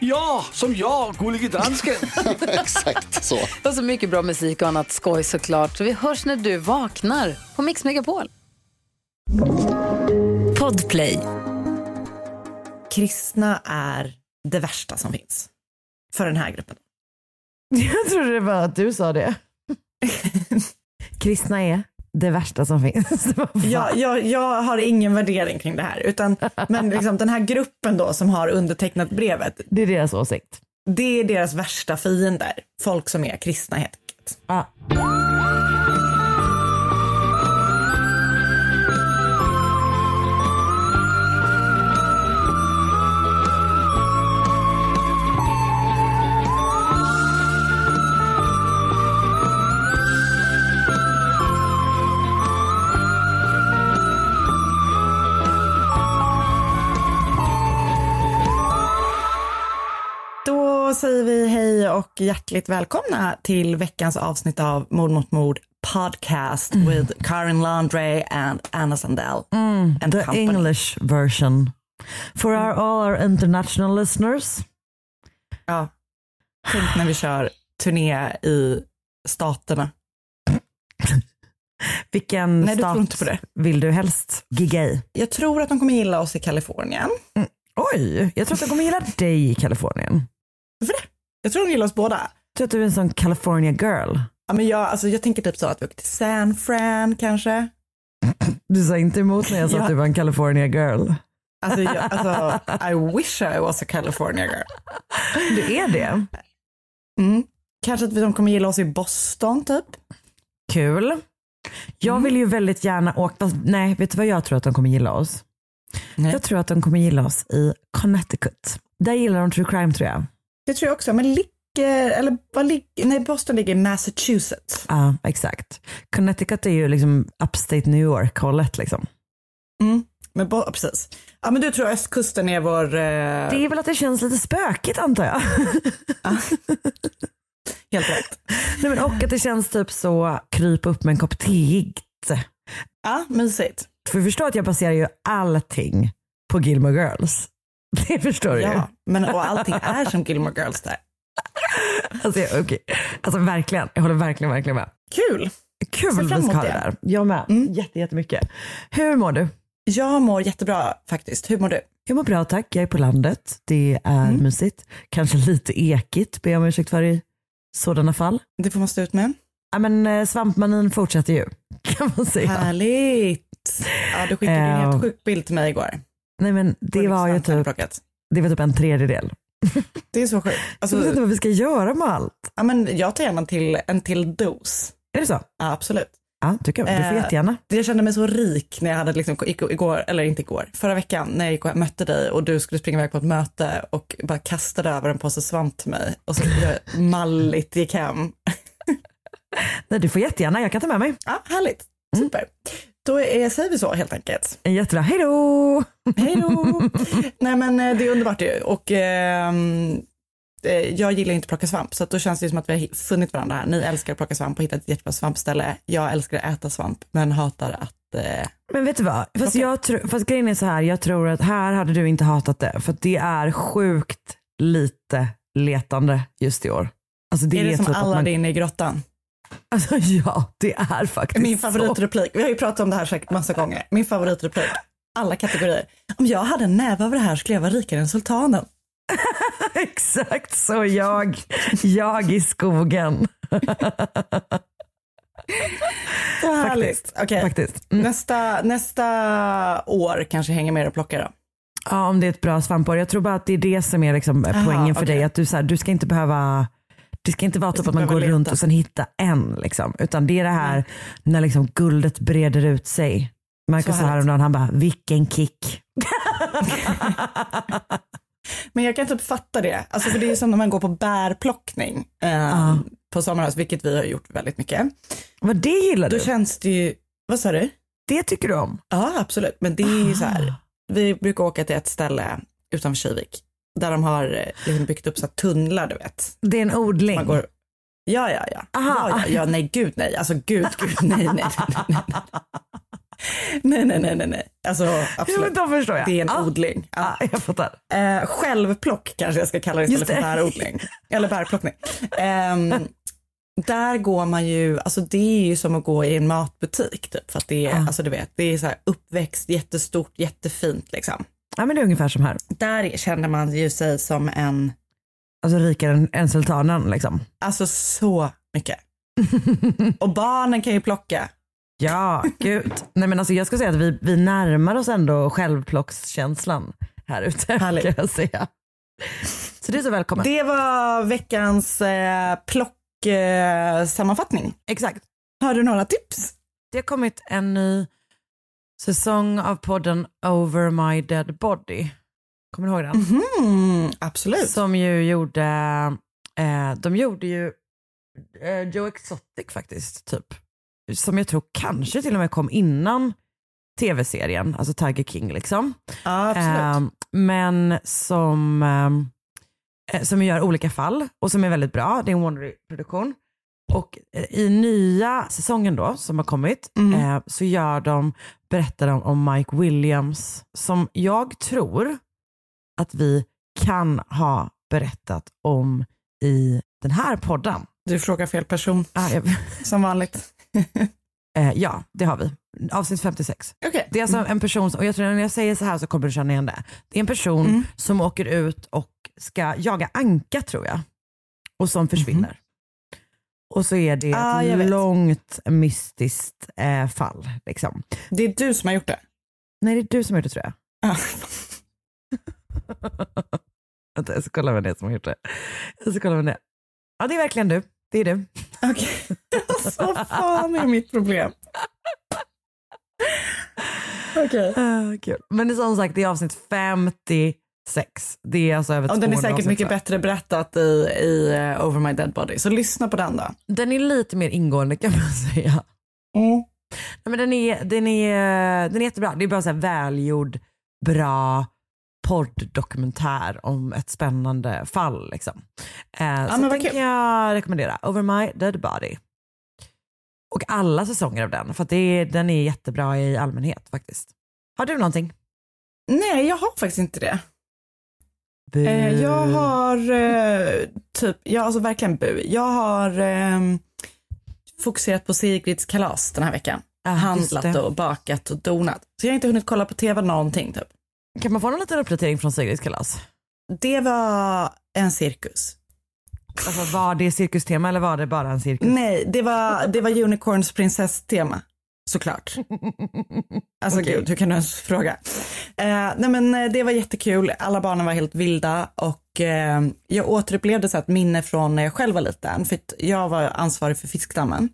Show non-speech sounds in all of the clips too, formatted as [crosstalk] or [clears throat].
Ja, som jag, Gullige Dansken. [laughs] Exakt så. Och så mycket bra musik och annat skoj såklart. Så vi hörs när du vaknar på Mix Megapol. Podplay. Kristna är det värsta som finns. För den här gruppen. [laughs] Jag trodde det var att du sa det. [laughs] Kristna är det värsta som finns. [laughs] Jag, jag, jag har ingen värdering kring det här. Utan, men liksom, den här gruppen då som har undertecknat brevet. Det är deras åsikt. Det är deras värsta fiender. Folk som är kristna helt enkelt. Ah. Säger vi hej och hjärtligt välkomna till veckans avsnitt av Mord mot mord podcast with Karin Landre and Anna Sandell. and The company. English version. For our, all our international listeners. Ja. Tänk när vi kör turné i staterna. [laughs] Vilken Nej, stat vill du helst gigga i? Jag tror att de kommer gilla oss i Kalifornien. Oj, jag tror att de kommer gilla dig i Kalifornien. Varför det? Jag tror de gillar oss båda. Jag tror att du är en sån California girl. Ja, men jag, alltså, jag tänker typ så att vi åker till San Fran kanske. [clears throat] Du sa inte emot när jag sa Ja. att du var en California girl. Alltså, jag, [laughs] alltså, I wish I was a California girl. Du är det. Mm. Kanske att de kommer gilla oss i Boston typ. Kul. Jag vill ju väldigt gärna åka, nej vet du vad jag tror att de kommer gilla oss? Nej. Jag tror att de kommer gilla oss i Connecticut. Där gillar de true crime tror jag. Det tror jag också, men ligger, eller vad ligger, nej Boston ligger i Massachusetts. Ja, exakt. Connecticut är ju liksom upstate New York hållet liksom. Mm. Men bo, precis. Ja men du tror östkusten är vår... Eh, Det är väl att det känns lite spökigt antar jag. [laughs] Helt rätt. nej, men, och att det känns typ så kryp upp med en kopp teigt. Ja, mysigt. För förstå att jag baserar ju allting på Gilmore Girls. [laughs] Det förstår ju. Ja, men och allting är som Gilmore Girls där. Alltså, jag, okay. alltså verkligen, jag håller verkligen, verkligen med. Kul! Kul Ser vi ska ha det där. Jag med. Mm. Jätte, jättemycket. Hur mår du? Jag mår jättebra faktiskt. Hur mår du? Jag mår bra tack. Jag är på landet. Det är Mm. mysigt. Kanske lite ekigt, ber jag om ursäkt för i sådana fall. Det får man stå ut med. Ja, men eh, svampmanin fortsätter ju, [laughs] kan man säga. Härligt! Ja, du skickade en Eh, helt sjuk bild till mig igår. Nej, men det var ju typ, Plockat. det var typ en tredjedel. Det är så sjukt. Jag Alltså, vet inte vad vi ska göra med allt. ja, men jag tar gärna en till, en till dos. Är det så? Ja, absolut. Ja, tycker jag. Du får Eh, jättegärna. Jag kände mig så rik när jag hade liksom, igår, eller inte igår, förra veckan när jag gick och mötte dig och du skulle springa iväg på ett möte och bara kastade över en påse svamp till mig och så jag [laughs] malligt gick hem. Nej, du får jättegärna, jag kan ta med mig. Ja, härligt. Super. Då är, säger vi så helt enkelt. Jättebra, hej då! Hej då! [laughs] Nej men eh, det är underbart ju och ehm, eh, jag gillar inte att plocka svamp så att då känns det som att vi har funnit varandra här. Ni älskar att plocka svamp och hitta ett jättebra svampställe. Jag älskar att äta svamp men hatar att eh, Men vet du vad? Fast, jag tro, fast grejen är så här, jag tror att här hade du inte hatat det. För att det är sjukt lite letande just i år. Alltså det är det som typ att man- Aladdin i grottan. Alltså ja, det är faktiskt Min så. favoritreplik, vi har ju pratat om det här säkert massa gånger. Min favoritreplik, alla kategorier. Om jag hade en näve av det här skulle jag vara rikare än sultanen. [laughs] Exakt så jag, jag i skogen. [laughs] Så härligt. Faktiskt. Mm. nästa, nästa år kanske hänger med och plockar då. Ja, om det är ett bra svampår. Jag tror bara att det är det som är liksom Aha, poängen för okej. dig. Att du, så här, du ska inte behöva det ska inte vara typ att man går runt och sen hitta en. Liksom. Utan det är det här när liksom guldet breder ut sig. Marcus Så sa häromdagen, han bara, vilken kick. [laughs] Men jag kan typ fatta det. Alltså för det är som när man går på bärplockning eh, Ja. på sommarhus, vilket vi har gjort väldigt mycket. Vad det gillar Då du? känns det ju, vad sa du? Det tycker du om? Ja absolut, men det är ju så Ah. här, vi brukar åka till ett ställe utanför Kivik där de har eh, liksom byggt upp så här tunnlar du vet. Det är en odling. Man går, ja ja ja. Aha. ja, ja, ja, nej gud nej, alltså gud gud nej nej nej nej. Nej nej nej nej nej, alltså Ja, absolut. då förstår jag. Det är en ja. odling. Ja. Ja, jag fattar. Eh, självplock kanske jag ska kalla det istället Just för det. bärodling. Eller bärplockning. Ehm, där går man ju, alltså det är ju som att gå i en matbutik typ. För att det är, Ja. alltså du vet, det är så här uppväxt, jättestort, jättefint liksom. Ja, men det är ungefär som här. Där känner man ju sig som en, Alltså rikare än, än sultanen liksom. alltså så mycket. [laughs] Och barnen kan ju plocka. Ja, gud. Nej, men alltså jag ska säga att vi, vi närmar oss ändå självplockskänslan här ute. Härligt. Kan jag säga. Så det är så välkommen. Det var veckans eh, plocksammanfattning. Eh. Exakt. har du några tips? Det har kommit en ny säsong av podden Over My Dead Body. Kommer du ihåg den? Mhm, absolut. Som ju gjorde, eh, de gjorde ju eh, Joe Exotic faktiskt, typ. Som jag tror kanske till och med kom innan tv-serien, alltså Tiger King liksom. Ja, absolut. Ehm, men som, ehm, eh, som gör olika fall och som är väldigt bra. Det är en Wondery-produktion. Och eh, i nya säsongen då som har kommit Mm. eh, så gör de, berättar de om Mike Williams som jag tror att vi kan ha berättat om i den här podden. Du frågar fel person, Ah, jag, som vanligt. [laughs] eh, ja, det har vi. Avsnitt 56. Okej. Det är alltså en person, som- och jag tror när jag säger så här så kommer du känna igen det. Det är en person Mm. som åker ut och ska jaga anka tror jag. Och som försvinner. Och så är det Ah, ett långt mystiskt eh, fall. Liksom. Det är du som har gjort det. Nej det är du som har gjort det tror jag. Ah. [laughs] Vänta jag ska kolla vem det är som har gjort det. Jag ska kolla vem det är. Ja det är verkligen du. Det är du. Okej. [laughs] Så fan är mitt problem. Okej. Ah, kul. Men det är som sagt det är avsnitt 56. Det är alltså över Och den är 200 säkert mycket bättre berättat i, i eh, Over My Dead Body. Så lyssna på den då. Den är lite mer ingående kan man [laughs] säga. Nej, men den, är, den, är, den är jättebra. Det är bara så här välgjord, bra podddokumentär om ett spännande fall. Liksom. Eh, så men vad den kan jag rekommendera. Over My Dead Body. Och alla säsonger av den, för det är, den är jättebra i allmänhet faktiskt. Har du någonting? Nej, jag har faktiskt inte det. Bu. Eh, jag har eh, typ, ja alltså verkligen bu. Jag har eh, fokuserat på Sigrids kalas den här veckan. Ah, Handlat det. och bakat och donat. Så jag har inte hunnit kolla på tv någonting typ. Kan man få någon liten uppdatering från Sigrids kalas? Det var en cirkus. Alltså, var det cirkustema eller var det bara en cirkus? Nej, det var, det var Unicorns prinsesstema. Såklart. [laughs] Alltså Okej. gud, hur kan du ens fråga? Eh, nej men eh, det var jättekul, alla barnen var helt vilda och eh, jag återupplevde så ett minne från när jag själv var liten, för jag var ansvarig för fiskdammen.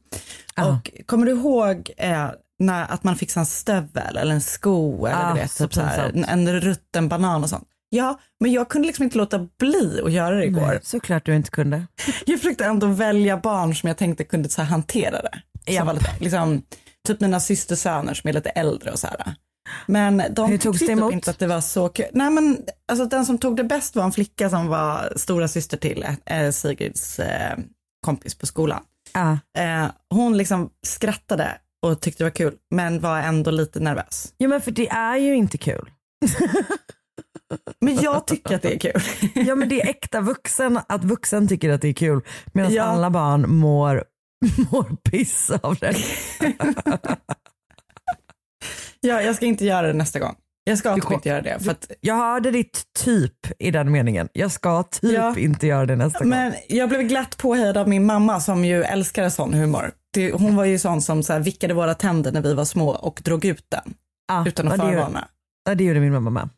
Ja. Och kommer du ihåg eh, när, att man fick en stövel eller en sko eller Ah, du vet, så typ så här, en, en rutten banan och sånt. Ja, men jag kunde liksom inte låta bli att göra det igår. Nej, såklart du inte kunde. [laughs] Jag försökte ändå välja barn som jag tänkte kunde så hantera det. Som var lite, liksom, typ mina systersöner som är lite äldre och så här. Men de Hur togs det typ emot? inte att det var så kul. Nej men alltså den som tog det bäst var en flicka som var stora syster till eh, Sigrids eh, kompis på skolan. Ja. Eh, hon liksom skrattade och tyckte det var kul men var ändå lite nervös. Jo men för det är ju inte kul. [laughs] Men jag tycker att det är kul. Ja men det är äkta vuxen att vuxen tycker att det är kul medan Ja. alla barn mår, [laughs] mår piss av det. [laughs] ja, jag ska inte göra det nästa gång. Jag ska Du typ inte göra det. För att, Jag hörde ditt typ i den meningen. Jag ska typ Ja. inte göra det nästa gång. Men jag blev glatt påhejad av min mamma som ju älskar sån humor. Hon var ju sån som så här, vickade våra tänder när vi var små och drog ut den Ja, utan att förvarna. ja, det gjorde min mamma med.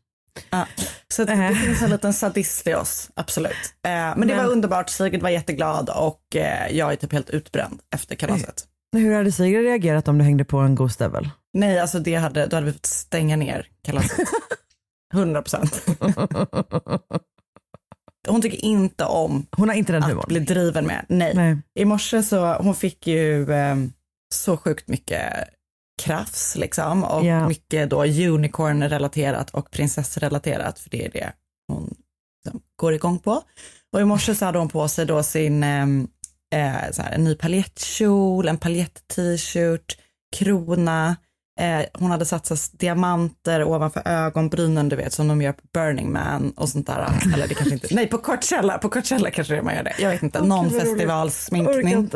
Ja. Så att det finns en liten sadist i oss, absolut. Eh, men det Men- var underbart, Sigrid var jätteglad och eh, jag är typ helt utbränd efter kalaset. Hur hade Sigrid reagerat om du hängde på en god stövel? Nej, alltså det hade, då hade vi fått stänga ner kalaset. [laughs] 100 procent. Hon tycker inte om Hon har inte den att humorn. bli driven med. Nej. Nej. I morse så, hon fick ju eh, så sjukt mycket krafs liksom och Ja. mycket då unicorn-relaterat och prinsessrelaterat för det är det hon går igång på. Och i morse så hade hon på sig då sin eh, eh, så här, en ny paljettkjol, en paljett-t-shirt, krona, eh, hon hade satsat diamanter ovanför ögonbrynen du vet som de gör på Burning Man och sånt där. Eller det kanske inte, [laughs] nej på Coachella, på Coachella kanske det man gör det. Jag vet inte, någon festivalsminkning.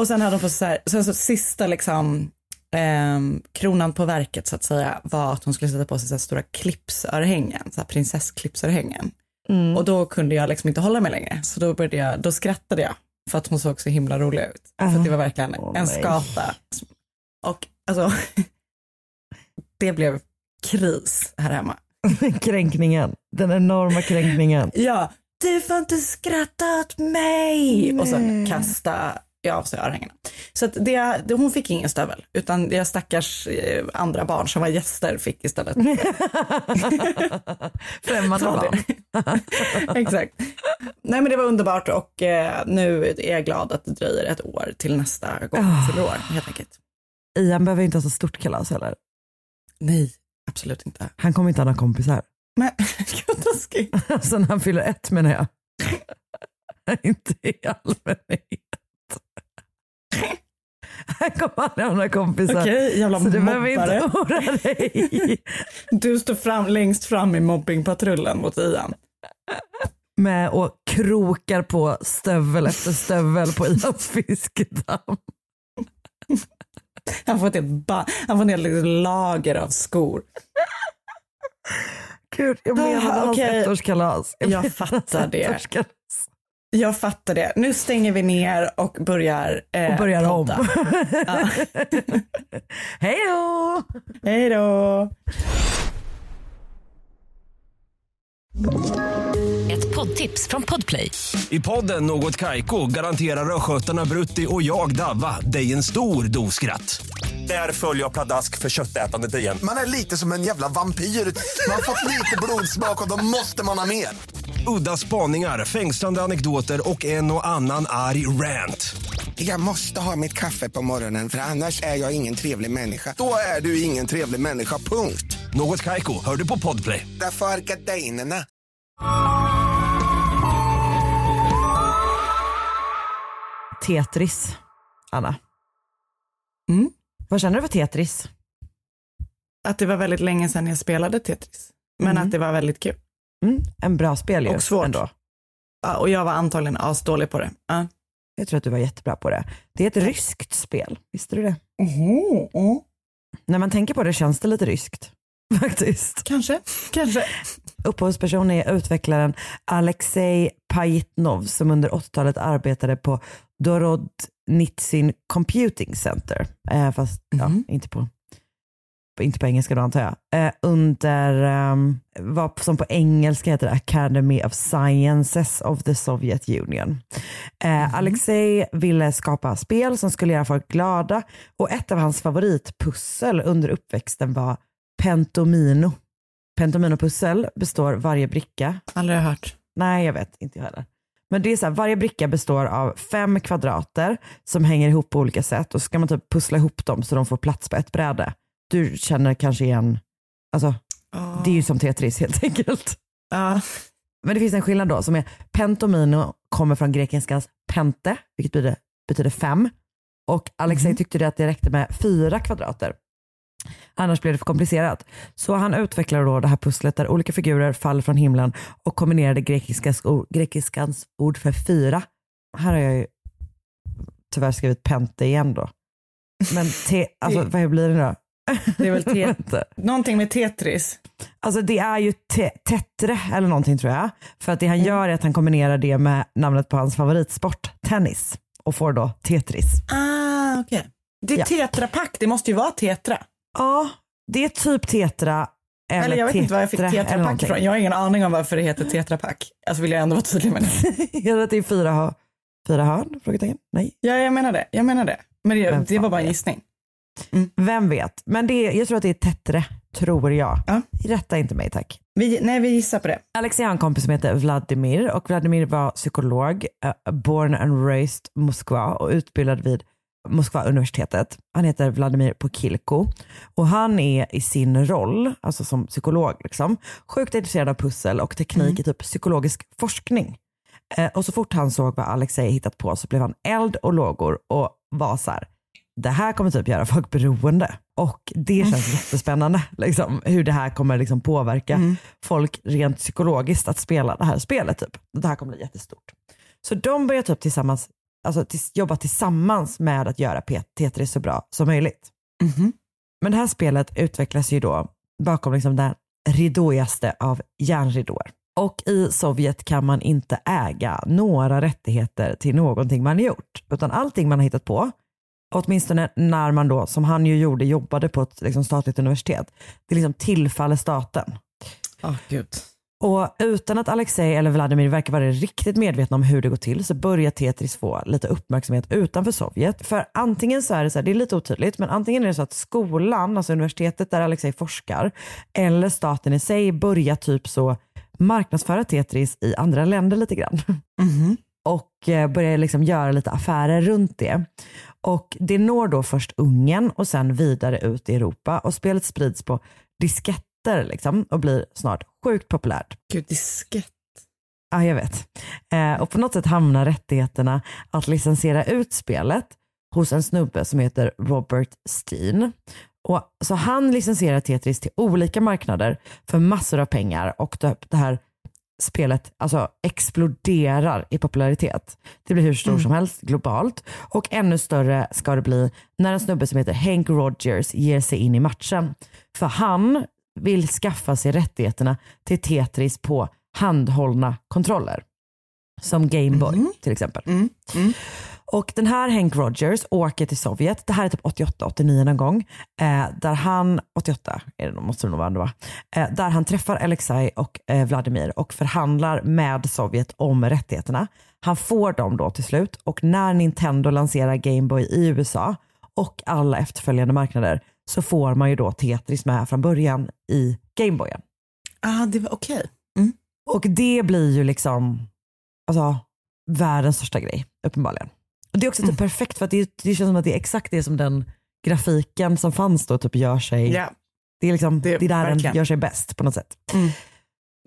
Och sen hade de på så här, sen så sista liksom ehm, kronan på verket så att säga var att hon skulle sätta på sig så här stora clipsörhängen, så här prinsessklippsörhängen. Mm. Och då kunde jag liksom inte hålla mig längre, så då började jag, då skrattade jag för att hon såg så himla rolig ut. För att det var verkligen Åh, en nej. skata. Och alltså, [laughs] det blev kris här hemma. [laughs] Kränkningen. Den enorma kränkningen. Ja, du får inte skratta åt mig! Och sen Nej. kasta jag av sig örhängena. Så att det, det, hon fick ingen stövel, utan det stackars eh, andra barn som var gäster fick istället. [laughs] Främmande barn. [laughs] Exakt. Nej men det var underbart och eh, nu är jag glad att det dröjer ett år till nästa gång jag fyller år helt enkelt. Ian behöver inte ha så stort kalas heller. Nej, absolut inte. Han kommer inte ha några kompisar. Men [laughs] gud taskigt. Alltså när han fyller ett menar jag. inte i allmänhet. Han kommer ha några kompisar. Okej, jävla Så du behöver inte oroa dig. [laughs] Du står fram, längst fram i mobbingpatrullen mot Ian. Med och krokar på stövel efter stövel på Ians fiskedamm. Han får ett helt, han får ett helt lager av skor. Gud, jag menar Ah, hans okej. ettårskalas. Jag menar fattar det. Jag fattar det. Nu stänger vi ner och börjar eh, Och börjar om. podda. Ja. [laughs] Hej då! Hej då! Ett poddtips från Podplay. I podden Något Kaiko garanterar östgötarna Brutti och jag, Davva, dig en stor dos skratt. Där följer jag pladask för köttätandet igen. Man är lite som en jävla vampyr. Man har fått lite blodsmak och då måste man ha mer. Udda spaningar, fängslande anekdoter och en och annan arg rant. Jag måste ha mitt kaffe på morgonen för annars är jag ingen trevlig människa. Då är du ingen trevlig människa, punkt. Något Kaiko, hör du på Podplay. Därför är gardinerna. Tetris, Anna. Mm. Vad känner du för Tetris? Att det var väldigt länge sedan jag spelade Tetris. Men Mm. att det var väldigt kul. Mm, en bra spel ju Och svårt. ändå. Ja, och jag var antagligen asdålig på det. Ja. Jag tror att du var jättebra på det. Det är ett ryskt spel, visste du det? Mm. När man tänker på det känns det lite ryskt. [laughs] Faktiskt. Kanske, kanske. Upphovsperson är utvecklaren Alexej Pajitnov som under 80-talet arbetade på Dorodnitsin Computing Center. Eh, fast ja, Mhm. inte, på, inte på engelska då antar jag. Eh, under um, vad som på engelska heter Academy of Sciences of the Soviet Union. Eh, Alexej ville skapa spel som skulle göra folk glada och ett av hans favoritpussel under uppväxten var Pentomino. Pentomino-pussel består varje bricka Aldrig hört. Nej, jag vet inte jag heller. Men det är så här, varje bricka består av fem kvadrater som hänger ihop på olika sätt och så ska man typ pussla ihop dem så de får plats på ett bräde. Du känner kanske igen, alltså det är ju som Tetris helt enkelt. Ja. Men det finns en skillnad då som är pentomino kommer från grekiskans pente, vilket betyder, betyder fem. Och Alexej tyckte det att det räckte med fyra kvadrater. Annars blev det för komplicerat. Så han utvecklade då det här pusslet där olika figurer faller från himlen och kombinerade grekiskans, ord- grekiskans ord för fyra. Här har jag ju tyvärr skrivit pente igen då. Men te, alltså, [laughs] vad blir det då? Det är väl [laughs] te- någonting med Tetris. Alltså det är ju te- tetre eller någonting tror jag. För att det han gör är att han kombinerar det med namnet på hans favoritsport, tennis. Och får då Tetris. Ah, okej. Det är Ja. Tetra Pak, det måste ju vara Tetra. Ja, det är typ tetra eller, Eller jag vet inte var jag fick Tetra eller Tetra Pak någonting. ifrån. Jag har ingen aning om varför det heter Tetra Pak. Alltså vill jag ändå vara tydlig med det. [laughs] Jag tror att det är fyra, hö- fyra hörn? Frågetecken? Nej. Ja, jag menar det. Jag menar det. Men det, det var bara en vet? Gissning. Vem vet? Men det, är- jag tror att det är Tetre, tror jag. Ja. Rätta inte mig tack. Vi, nej, vi gissar på det. Alexej har en kompis som heter Vladimir och Vladimir var psykolog, eh, born and raised Moskva och utbildad vid Moskva universitetet. Han heter Vladimir Pokilko och han är i sin roll, alltså som psykolog, liksom, sjukt intresserad av pussel och teknik i typ psykologisk forskning. Eh, och så fort han såg vad Alexej hittat på så blev han eld och lågor och var så här, det här kommer typ göra folk beroende. Och det känns jättespännande, liksom, hur det här kommer liksom påverka folk rent psykologiskt att spela det här spelet. Typ. Det här kommer bli jättestort. Så de börjar typ tillsammans, alltså, jobba tillsammans med att göra Tetris så bra som möjligt. Men det här spelet utvecklas ju då bakom liksom den ridåigaste av järnridåer. Och i Sovjet kan man inte äga några rättigheter till någonting man gjort. Utan allting man har hittat på, åtminstone när man då, som han ju gjorde, jobbade på ett liksom, statligt universitet, det liksom tillfaller staten. Åh gud. Och utan att Alexej eller Vladimir verkar vara riktigt medvetna om hur det går till så börjar Tetris få lite uppmärksamhet utanför Sovjet. För antingen så är det så här, det är lite otydligt, men antingen är det så att skolan, alltså universitetet där Alexej forskar, eller staten i sig börjar typ så marknadsföra Tetris i andra länder lite grann. Och eh, börjar liksom göra lite affärer runt det. Och det når då först Ungern och sen vidare ut i Europa och spelet sprids på disketter liksom och blir snart sjukt populärt. Gud, diskett. Ja, jag vet. Eh, och på något sätt hamnar rättigheterna att licensiera ut spelet hos en snubbe som heter Robert Steen. Och, så han licensierar Tetris till olika marknader för massor av pengar och det, det här spelet alltså, exploderar i popularitet. Det blir hur stor som helst globalt och ännu större ska det bli när en snubbe som heter Hank Rogers ger sig in i matchen. För han vill skaffa sig rättigheterna till Tetris på handhållna kontroller. Som Gameboy till exempel. Och den här Hank Rogers åker till Sovjet, det här är typ 88-89 någon gång, eh, där han, 88 är det, måste det nog vara ändå, va? eh, där han träffar Alexei och eh, Vladimir och förhandlar med Sovjet om rättigheterna. Han får dem då till slut och när Nintendo lanserar Gameboy i USA och alla efterföljande marknader så får man ju då Tetris med från början i Gameboyen. Ah, det var okej. Och det blir ju liksom alltså, världens största grej, uppenbarligen. Och det är också typ perfekt för att det, det känns som att det är exakt det som den grafiken som fanns då typ gör sig, Ja. det är, liksom, det, Det- är där den verkligen. gör sig bäst på något sätt. Mm.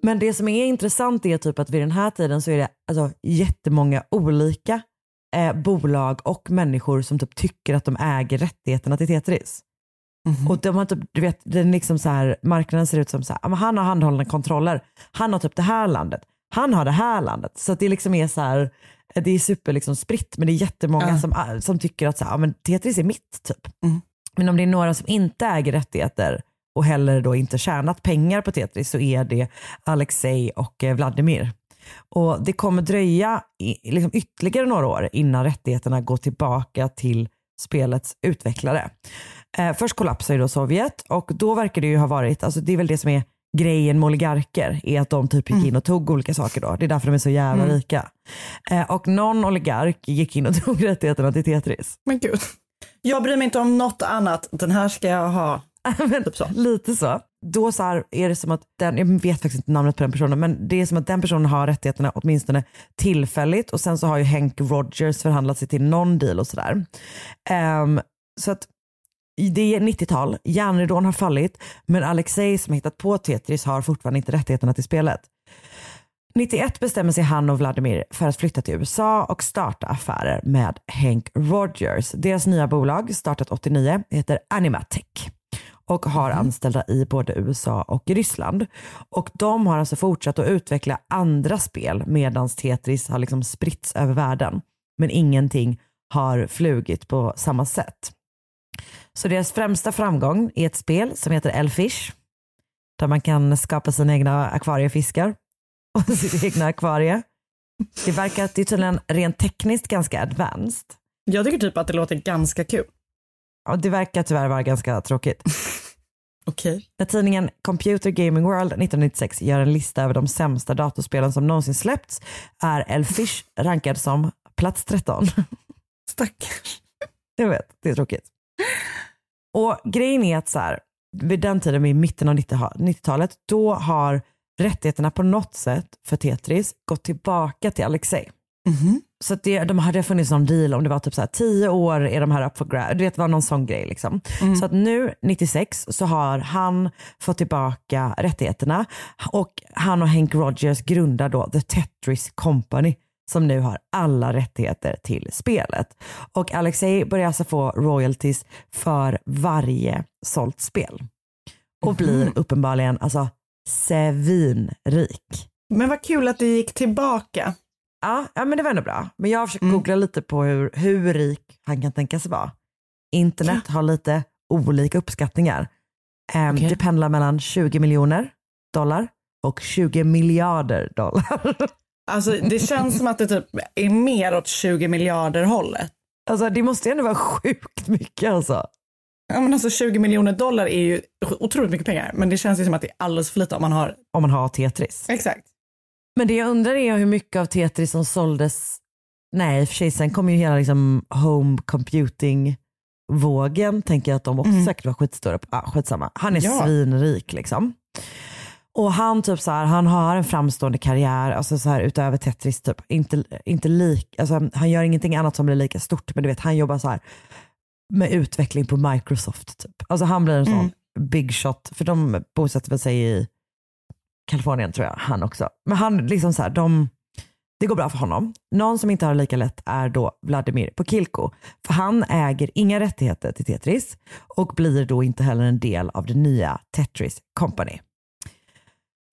Men det som är intressant är typ att vid den här tiden så är det alltså, jättemånga olika eh, bolag och människor som typ tycker att de äger rättigheterna till Tetris. Och de har typ, du vet, den liksom så här, marknaden ser ut som så här, "Ja, men han har handhållna kontroller, han har typ det här landet, han har det här landet. Så att det liksom är så här, det är super liksom spritt men det är jättemånga Ja. som, som tycker att så här, "Ja, men Tetris är mitt typ. Mm. Men om det är några som inte äger rättigheter och heller då inte tjänat pengar på Tetris så är det Alexei och eh, Vladimir. Och det kommer dröja i, liksom ytterligare några år innan rättigheterna går tillbaka till spelets utvecklare. Eh, först kollapsar ju då Sovjet och då verkar det ju ha varit, alltså det är väl det som är grejen med oligarker, är att de typ gick in och tog olika saker då. Det är därför de är så jävla rika. Eh, och någon oligark gick in och [laughs] tog rättigheterna till Tetris. Men gud. Jag bryr mig inte om något annat. Den här ska jag ha. [laughs] Men, Typ så. Lite så. Då så här är det som att den, jag vet faktiskt inte namnet på den personen, men det är som att den personen har rättigheterna åtminstone tillfälligt och sen så har ju Hank Rogers förhandlat sig till någon deal och sådär. Ehm, så att det är 90-tal, järnridån har fallit, men Alexei som hittat på Tetris har fortfarande inte rättigheterna till spelet. 91 bestämmer sig han och Vladimir för att flytta till USA och starta affärer med Hank Rogers. Deras nya bolag, startat 89, heter Animatech och har anställda i både USA och Ryssland. Och de har alltså fortsatt att utveckla andra spel medan Tetris har liksom spritts över världen. Men ingenting har flugit på samma sätt. Så deras främsta framgång är ett spel som heter Elfish. Där man kan skapa sina egna akvariefiskar [laughs] och sitt egna akvarie. Det verkar det är tydligen rent tekniskt ganska advanced. Jag tycker typ att det låter ganska kul. Ja, det verkar tyvärr vara ganska tråkigt. [laughs] Okej. När tidningen Computer Gaming World 1996 gör en lista över de sämsta datorspelen som någonsin släppts är Elfish rankad som plats 13. [laughs] Stackars. Jag vet, det är tråkigt. Och grejen är att så här, vid den tiden, i mitten av 90-talet, då har rättigheterna på något sätt för Tetris gått tillbaka till Alexei. Mhm. Så att det, de hade funnits någon deal om det var typ så här, tio år är de här up for grabs. Du vet, det var någon sån grej liksom. Så att nu 96 så har han fått tillbaka rättigheterna och han och Hank Rogers grundar då The Tetris Company som nu har alla rättigheter till spelet. Och Alexei börjar alltså få royalties för varje sålt spel. Och blir uppenbarligen alltså svinrik. Men vad kul att det gick tillbaka. Ja, ja men det var ändå bra. Men jag har försökt googla lite på hur, hur rik han kan tänka sig vara. Internet har lite olika uppskattningar. Ehm, Okej. Det pendlar mellan 20 miljoner dollar och 20 miljarder dollar. [laughs] Alltså det känns som att det typ är mer åt 20 miljarder hållet. Alltså det måste ändå vara sjukt mycket alltså. Ja, men alltså 20 miljoner dollar är ju otroligt mycket pengar, men det känns ju som att det är alldeles för lite om man har. Om man har Tetris. Exakt. Men det jag undrar är hur mycket av Tetris som såldes. Nej i och för sig sen kom ju hela liksom home computing vågen. Tänker jag att de också säkert var skitstora. på. Ah, skitsamma. Han är Ja. svinrik liksom. Och han typ så här, han har en framstående karriär, alltså så här utöver Tetris typ. Inte, inte lik, alltså han gör ingenting annat som blir lika stort, men du vet han jobbar så här med utveckling på Microsoft typ. Alltså han blir en sån big shot, för de bosätter väl sig i Kalifornien tror jag, han också. Men han liksom så här, de, det går bra för honom. Någon som inte har det lika lätt är då Vladimir Pokilko. För han äger inga rättigheter till Tetris och blir då inte heller en del av det nya Tetris Company.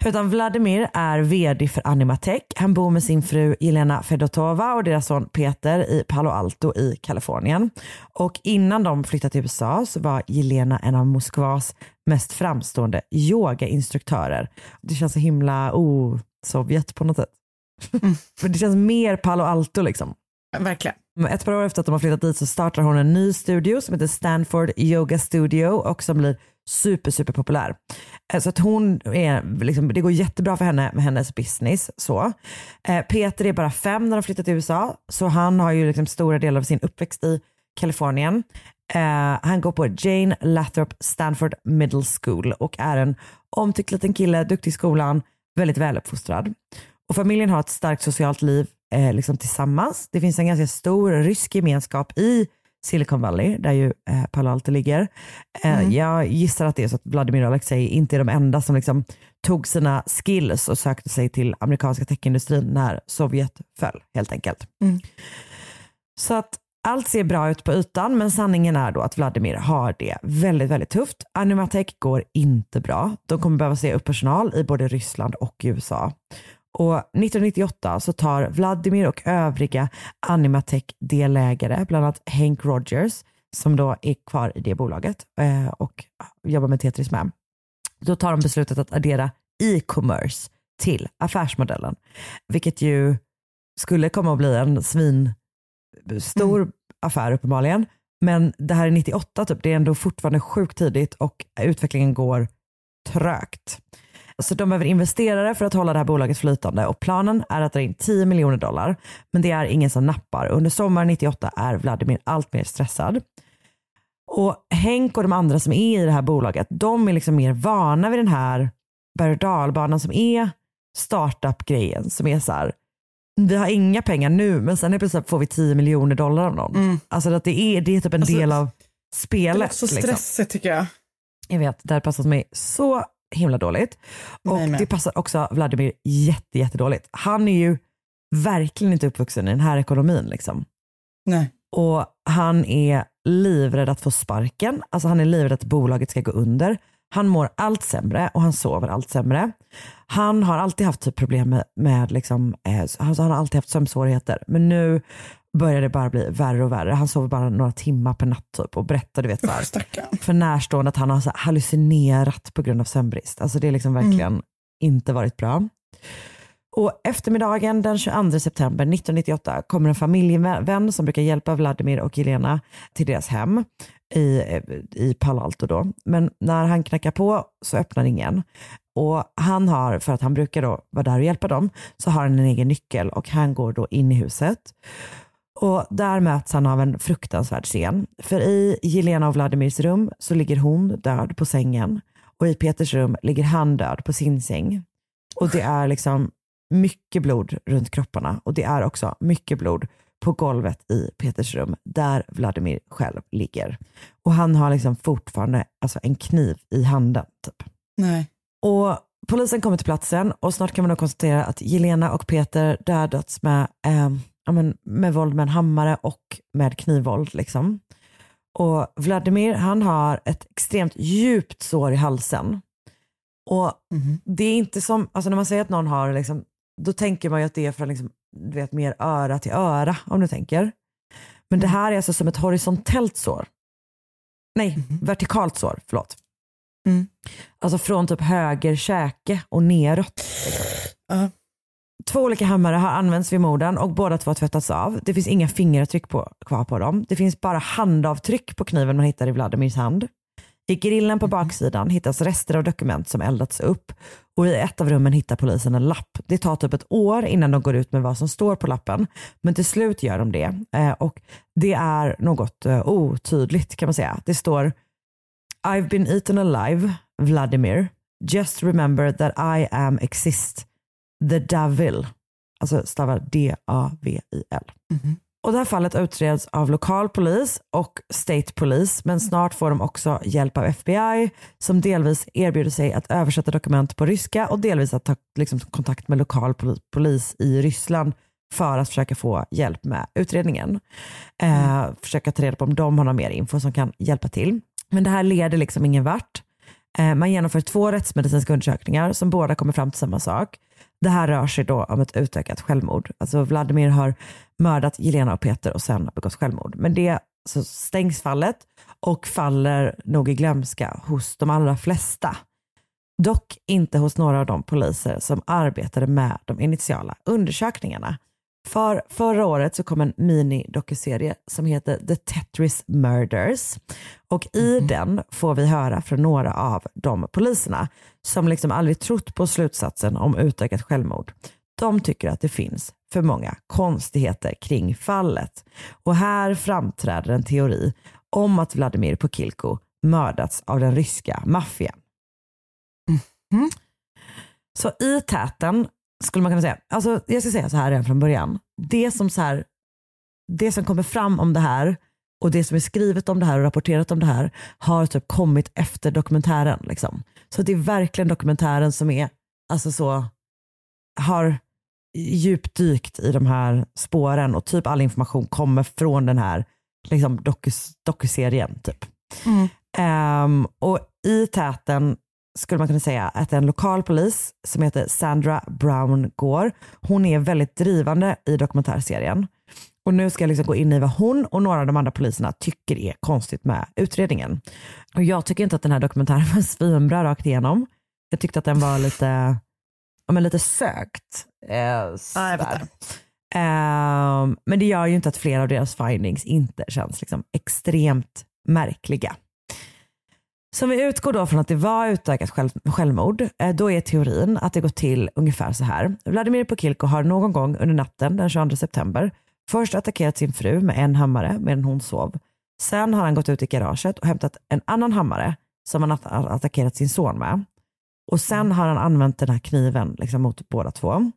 Utan Vladimir är vd för Animatech. Han bor med sin fru Jelena Fedotova och deras son Peter i Palo Alto i Kalifornien. Och innan de flyttade till USA så var Jelena en av Moskvas mest framstående yogainstruktörer. Det känns så himla o-Sovjet på något sätt. [laughs] För det känns mer Palo Alto liksom. Verkligen. Ett par år efter att de har flyttat dit så startar hon en ny studio som heter Stanford Yoga Studio och som blir super, super populär. Eh, så att hon är, liksom, det går jättebra för henne med hennes business. Så. Eh, Peter är bara fem när de flyttat till USA, så han har ju liksom stora delar av sin uppväxt i Kalifornien. Eh, han går på Jane Lathrop Stanford Middle School och är en omtyckt liten kille, duktig i skolan, väldigt väluppfostrad. Och familjen har ett starkt socialt liv eh, liksom tillsammans. Det finns en ganska stor rysk gemenskap i Silicon Valley, där ju eh, Palo Alto ligger. Eh, Jag gissar att det är så att Vladimir och Alexei inte är de enda som liksom tog sina skills och sökte sig till amerikanska techindustrin när Sovjet föll, helt enkelt. Så att allt ser bra ut på ytan, men sanningen är då att Vladimir har det väldigt, väldigt tufft. Animatech går inte bra. De kommer behöva säga upp personal i både Ryssland och USA. Och 1998 så tar Vladimir och övriga Animatech-delägare, bland annat Hank Rogers, som då är kvar i det bolaget eh, och jobbar med Tetris med. Då tar de beslutet att addera e-commerce till affärsmodellen, vilket ju skulle komma att bli en svin stor affär uppenbarligen. Men det här är 98 typ, det är ändå fortfarande sjukt tidigt och utvecklingen går trögt. Så de behöver investerare för att hålla det här bolaget flytande och planen är att dra in 10 miljoner dollar. Men det är ingen som nappar. Under sommaren 98 är Vladimir allt mer stressad. Och Henk och de andra som är i det här bolaget, de är liksom mer vana vid den här berg och dalbanan som är startup-grejen. Som är så här, vi har inga pengar nu men sen är plötsligt får vi 10 miljoner dollar av någon. Alltså att det är, det är typ en Alltså, del av Det är spelet. så liksom. stressigt tycker jag. Jag vet, det här passar mig så himla dåligt. Och Mig med. det passar också Vladimir jätte, jättedåligt. Han är ju verkligen inte uppvuxen i den här ekonomin. Liksom. Nej. Och han är livrädd att få sparken. Alltså han är livrädd att bolaget ska gå under. Han mår allt sämre och han sover allt sämre. Han har alltid haft typ problem med, med liksom, eh, alltså han har alltid haft sömnsvårigheter. Men nu börjar det bara bli värre och värre. Han sover bara några timmar per natt typ och berättar du vet, så här, för närstående att han har så här hallucinerat på grund av sömnbrist. Alltså det har liksom verkligen inte varit bra. Och eftermiddagen den 22 september 1998 kommer en familjevän som brukar hjälpa Vladimir och Jelena till deras hem. i, i Palo Alto då. Men när han knackar på så öppnar ingen. Och han har, för att han brukar då vara där och hjälpa dem, så har han en egen nyckel och han går då in i huset. Och där möts han av en fruktansvärd scen. För i Jelena och Vladimirs rum så ligger hon död på sängen och i Peters rum ligger han död på sin säng. Och det är liksom mycket blod runt kropparna och det är också mycket blod på golvet i Peters rum där Vladimir själv ligger. Och han har liksom fortfarande alltså, en kniv i handen. Typ. Nej. Och polisen kommer till platsen och snart kan man då konstatera att Jelena och Peter dödats med, eh, ja, men, med våld med en hammare och med knivvåld. Liksom. Och Vladimir han har ett extremt djupt sår i halsen. Och det är inte som, alltså när man säger att någon har, liksom, då tänker man ju att det är från liksom, du vet, mer öra till öra om du tänker. Men det här är alltså som ett horisontellt sår. Nej, vertikalt sår, förlåt. Alltså från typ höger käke och neråt. Två olika hammare har använts vid morden och båda två har tvättats av. Det finns inga fingeravtryck på, kvar på dem. Det finns bara handavtryck på kniven man hittar i Vladimirs hand. I grillen på baksidan hittas rester av dokument som eldats upp och i ett av rummen hittar polisen en lapp. Det tar typ ett år innan de går ut med vad som står på lappen, men till slut gör de det. Eh, och det är något eh, otydligt kan man säga. Det står I've been eaten alive, Vladimir. Just remember that I am exist. The Devil. Alltså stavar D-A-V-I-L. Och det här fallet utreds av lokal polis och state police men snart får de också hjälp av FBI som delvis erbjuder sig att översätta dokument på ryska och delvis att ta liksom, kontakt med lokal poli- polis i Ryssland för att försöka få hjälp med utredningen. Eh, försöka ta reda på om de har någon mer info som kan hjälpa till. Men det här leder liksom ingen vart. Eh, man genomför två rättsmedicinska undersökningar som båda kommer fram till samma sak. Det här rör sig då om ett utökat självmord. Alltså Vladimir har mördat Jelena och Peter och sen begått självmord. Men det så stängs fallet och faller nog i glömska hos de allra flesta. Dock inte hos några av de poliser som arbetade med de initiala undersökningarna. För förra året så kom en mini-dokuserie som heter The Tetris Murders. Och i den får vi höra från några av de poliserna som liksom aldrig trott på slutsatsen om utökat självmord. De tycker att det finns för många konstigheter kring fallet. Och här framträder en teori om att Vladimir Pokilko mördats av den ryska maffian. Så i täten skulle man kunna säga, alltså jag ska säga så här redan från början. Det som, så här, det som kommer fram om det här och det som är skrivet om det här och rapporterat om det här har typ kommit efter dokumentären. Liksom. Så det är verkligen dokumentären som är, alltså så, har djupdykt i de här spåren och typ all information kommer från den här liksom, dokus, dokuserien. Typ. Ehm, och i täten skulle man kunna säga att en lokal polis som heter Sandra Brown Gore, hon är väldigt drivande i dokumentärserien. Och nu ska jag liksom gå in i vad hon och några av de andra poliserna tycker är konstigt med utredningen. Och jag tycker inte att den här dokumentären var [laughs] svinbra rakt igenom. Jag tyckte att den var lite, ja, men lite sökt. Eh, sådär. Ehm, men det gör ju inte att flera av deras findings inte känns liksom extremt märkliga. Så om vi utgår då från att det var utökat själv, självmord, eh, då är teorin att det går till ungefär så här. Vladimir Pokilko har någon gång under natten den 22 september först attackerat sin fru med en hammare medan hon sov. Sen har han gått ut i garaget och hämtat en annan hammare som han har attackerat sin son med. Och sen har han använt den här kniven liksom mot båda två.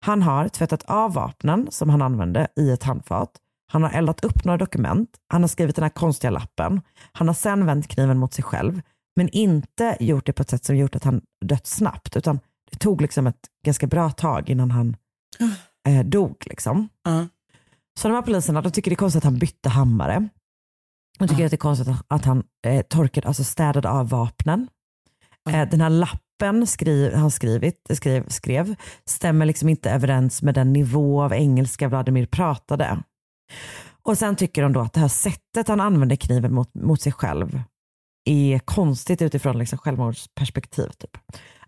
Han har tvättat av vapnen som han använde i ett handfat. Han har eldat upp några dokument. Han har skrivit den här konstiga lappen. Han har sen vänt kniven mot sig själv. Men inte gjort det på ett sätt som gjort att han dött snabbt. Utan det tog liksom ett ganska bra tag innan han eh, dog. Liksom. Så de här poliserna de tycker det är konstigt att han bytte hammare. De tycker att det är konstigt att han eh, torkade, alltså städade av vapnen. Eh, den här lappen skriv, han skrivit, skrev, skrev stämmer liksom inte överens med den nivå av engelska Vladimir pratade. Och sen tycker de då att det här sättet han använder kniven mot, mot sig själv är konstigt utifrån liksom självmordsperspektiv. Typ.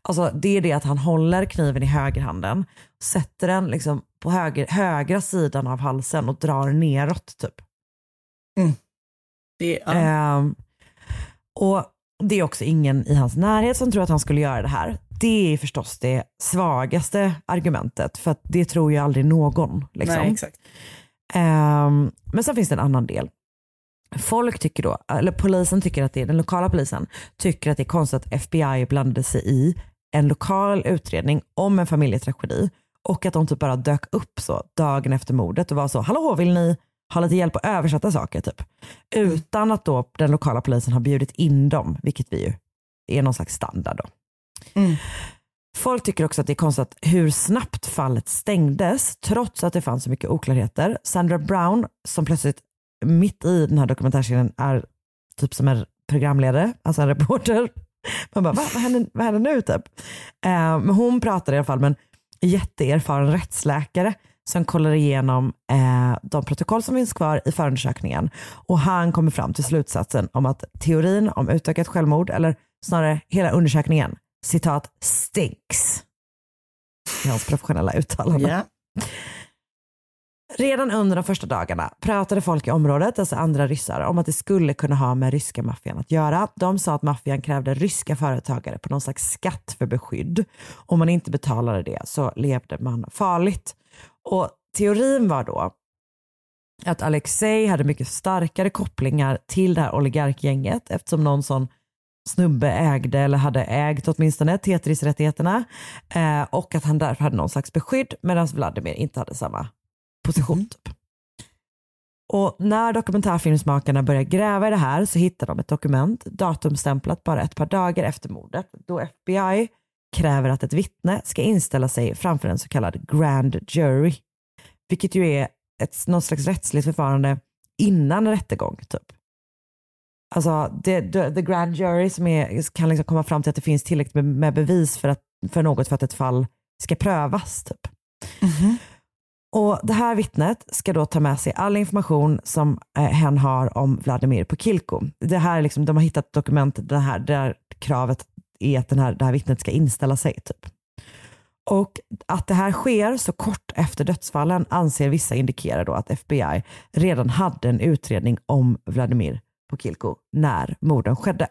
Alltså, det är det att han håller kniven i högerhanden, sätter den liksom på höger, högra sidan av halsen och drar neråt. Typ. Det, ja. Ehm, och det är också ingen i hans närhet som tror att han skulle göra det här. Det är förstås det svagaste argumentet för att det tror ju aldrig någon. Liksom. Nej, exakt. Ehm, men sen finns det en annan del. Folk tycker då, eller polisen tycker att det är, den lokala polisen tycker att det är konstigt att FBI blandade sig i en lokal utredning om en familjetragedi och att de typ bara dök upp så dagen efter mordet och var så, hallå vill ni ha lite hjälp att översätta saker typ. Utan att då den lokala polisen har bjudit in dem, vilket vi ju är någon slags standard då. Mm. Folk tycker också att det är konstigt hur snabbt fallet stängdes trots att det fanns så mycket oklarheter. Sandra Brown som plötsligt mitt i den här dokumentärserien är typ som en programledare, alltså en reporter. Man bara, Va? vad, händer, vad händer nu typ? Eh, men hon pratar i alla fall med en jätteerfaren rättsläkare som kollar igenom eh, de protokoll som finns kvar i förundersökningen. Och han kommer fram till slutsatsen om att teorin om utökat självmord, eller snarare hela undersökningen, citat stinks. I hans professionella uttalande. Ja. Redan under de första dagarna pratade folk i området, alltså andra ryssar, om att det skulle kunna ha med ryska maffian att göra. De sa att maffian krävde ryska företagare på någon slags skatt för beskydd. Om man inte betalade det så levde man farligt. Och teorin var då att Alexei hade mycket starkare kopplingar till det här oligarkgänget eftersom någon sån snubbe ägde eller hade ägt åtminstone Tetris-rättigheterna eh, och att han därför hade någon slags beskydd medan Vladimir inte hade samma position. Typ. Och när dokumentärfilmsmakarna börjar gräva i det här så hittar de ett dokument datumstämplat bara ett par dagar efter mordet då FBI kräver att ett vittne ska inställa sig framför en så kallad grand jury. Vilket ju är ett, något slags rättsligt förfarande innan rättegång. Typ. Alltså det, the, the grand jury som är, kan liksom komma fram till att det finns tillräckligt med, med bevis för, att, för något för att ett fall ska prövas. Typ. Och Det här vittnet ska då ta med sig all information som eh, hen har om Vladimir Pokilko. Det här är liksom, de har hittat dokument det här, där kravet är att den här, det här vittnet ska inställa sig. Typ. Och att det här sker så kort efter dödsfallen anser vissa indikerar då att FBI redan hade en utredning om Vladimir Pokilko när morden skedde.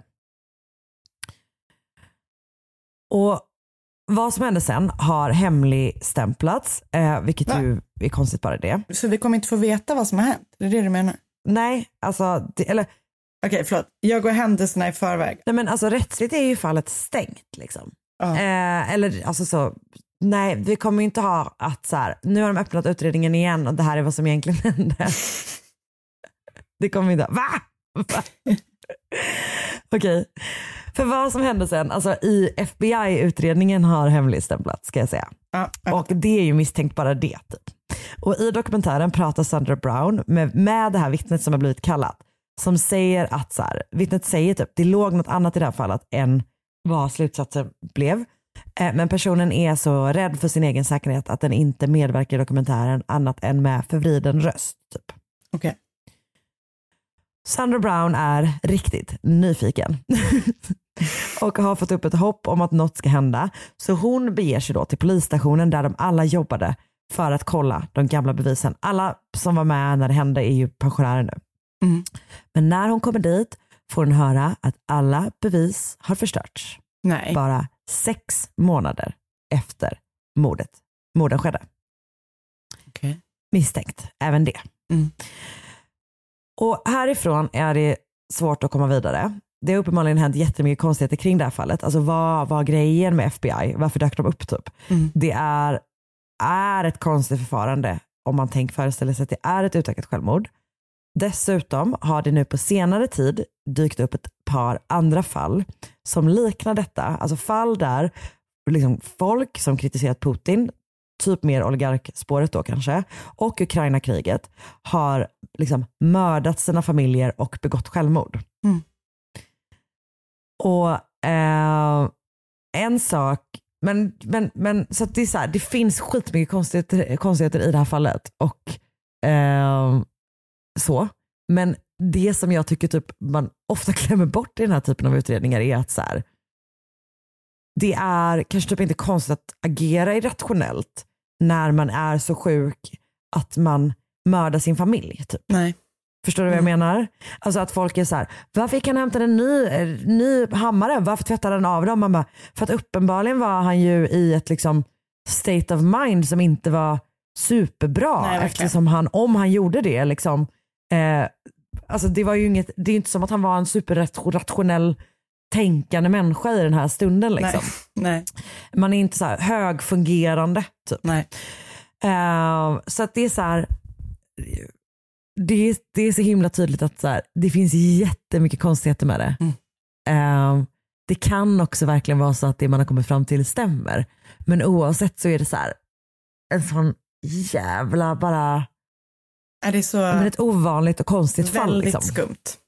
Och vad som hände sen har hemligstämplats, eh, vilket Va? ju är konstigt bara det. Så vi kommer inte få veta vad som har hänt? Det är det du menar? Nej, alltså, det, eller, Okej, förlåt. Jag går händelserna i förväg. nej men alltså rättsligt är ju fallet stängt liksom. Ja. Eh, eller alltså så, nej vi kommer ju inte ha att så här, nu har de öppnat utredningen igen och det här är vad som egentligen [laughs] hände. det kommer vi inte ha. Va? [laughs] Okej, för vad som hände sen, alltså i FBI-utredningen har hemligstämplats ska jag säga. Ja, ja. Och det är ju misstänkt bara det. Typ. Och i dokumentären pratar Sandra Brown med, med det här vittnet som har blivit kallat. Som säger att, så här, vittnet säger typ, det låg något annat i det här fallet än vad slutsatsen blev. Eh, Men personen är så rädd för sin egen säkerhet att den inte medverkar i dokumentären annat än med förvriden röst. Typ. Okej. Sandra Brown är riktigt nyfiken [laughs] och har fått upp ett hopp om att något ska hända. Så hon beger sig då till polisstationen där de alla jobbade för att kolla de gamla bevisen. Alla som var med när det hände är ju pensionärer nu. Mm. Men när hon kommer dit får hon höra att alla bevis har förstörts. Nej. Bara sex månader efter mordet. morden skedde. Okej. Misstänkt, även det. Mm. Och härifrån är det svårt att komma vidare. Det har uppenbarligen hänt jättemycket konstigheter kring det här fallet. Alltså vad var grejen med FBI? Varför dök de upp typ? Mm. Det är, är ett konstigt förfarande om man tänker föreställa sig att det är ett utökat självmord. Dessutom har det nu på senare tid dykt upp ett par andra fall som liknar detta. Alltså fall där liksom folk som kritiserat Putin, typ mer oligarkspåret då kanske, och Ukraina-kriget har liksom mördat sina familjer och begått självmord. Mm. Och eh, en sak, men, men, men så det är så här, det finns skitmycket konstigheter, konstigheter i det här fallet. Och eh, så. Men det som jag tycker typ man ofta [laughs] glömmer bort i den här typen av utredningar är att så här, det är kanske typ inte konstigt att agera irrationellt när man är så sjuk att man mördar sin familj. Typ. Nej. Förstår du vad jag menar? Alltså att folk är så här, varför gick han och hämtade en ny, eh, ny hammare? Varför tvättade han av dem? Man bara, för att uppenbarligen var han ju i ett liksom state of mind som inte var superbra. Nej, eftersom han, om han gjorde det, liksom, eh, alltså det var ju inget, det är inte som att han var en superrationell tänkande människa i den här stunden. Liksom. [laughs] Nej. Man är inte så här högfungerande. Typ. Nej. Eh, så att det är så här, det det är så himla tydligt att så här, det finns jättemycket konstigheter med det. Eh, det kan också verkligen vara så att det man har kommit fram till stämmer. Men oavsett så är det så här, en sån jävla bara, Är det så men ett ovanligt och konstigt fall. väldigt Liksom. skumt?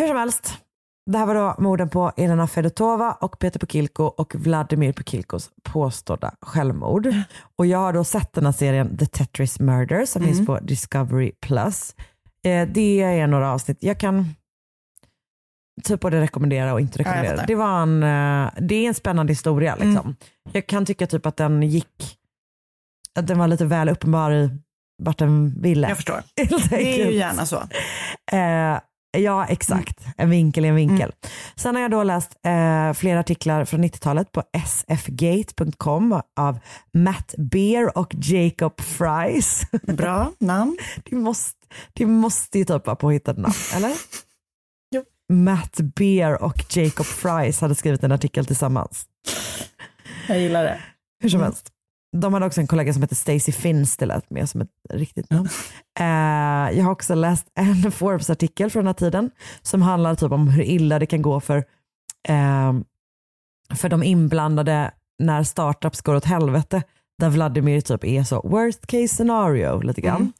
Hur som helst, det här var då morden på Elena Fedotova och Peter Pokilko och Vladimir Pokilkos påstådda självmord. Och jag har då sett den här serien The Tetris Murder som Mm. finns på Discovery Plus. Eh, det är några avsnitt, jag kan typ både rekommendera och inte Ja, rekommendera. fattar. det, var en, eh, det är en spännande historia. Mm. Liksom. Jag kan tycka typ att den gick, att den var lite väl uppenbar i vart den ville. Jag förstår. [laughs] Det är ju gärna så. Eh, ja, exakt. En vinkel är en vinkel. Sen har jag då läst eh, flera artiklar från 90-talet på sfgate.com av Matt Beer och Jacob Fries. [laughs] Bra namn. Det måste, det måste ju typ vara påhittade namn, eller? [laughs] Jo. Matt Beer och Jacob Fries hade skrivit en artikel tillsammans. Jag gillar det. Hur som Mm. helst. De hade också en kollega som heter Stacey Finns, det lät mer som ett riktigt namn. Eh, jag har också läst [laughs] en Forbes-artikel från den här tiden som handlar typ om hur illa det kan gå för, eh, för de inblandade när startups går åt helvete. Där Vladimir typ är så worst case scenario lite grann. Mm.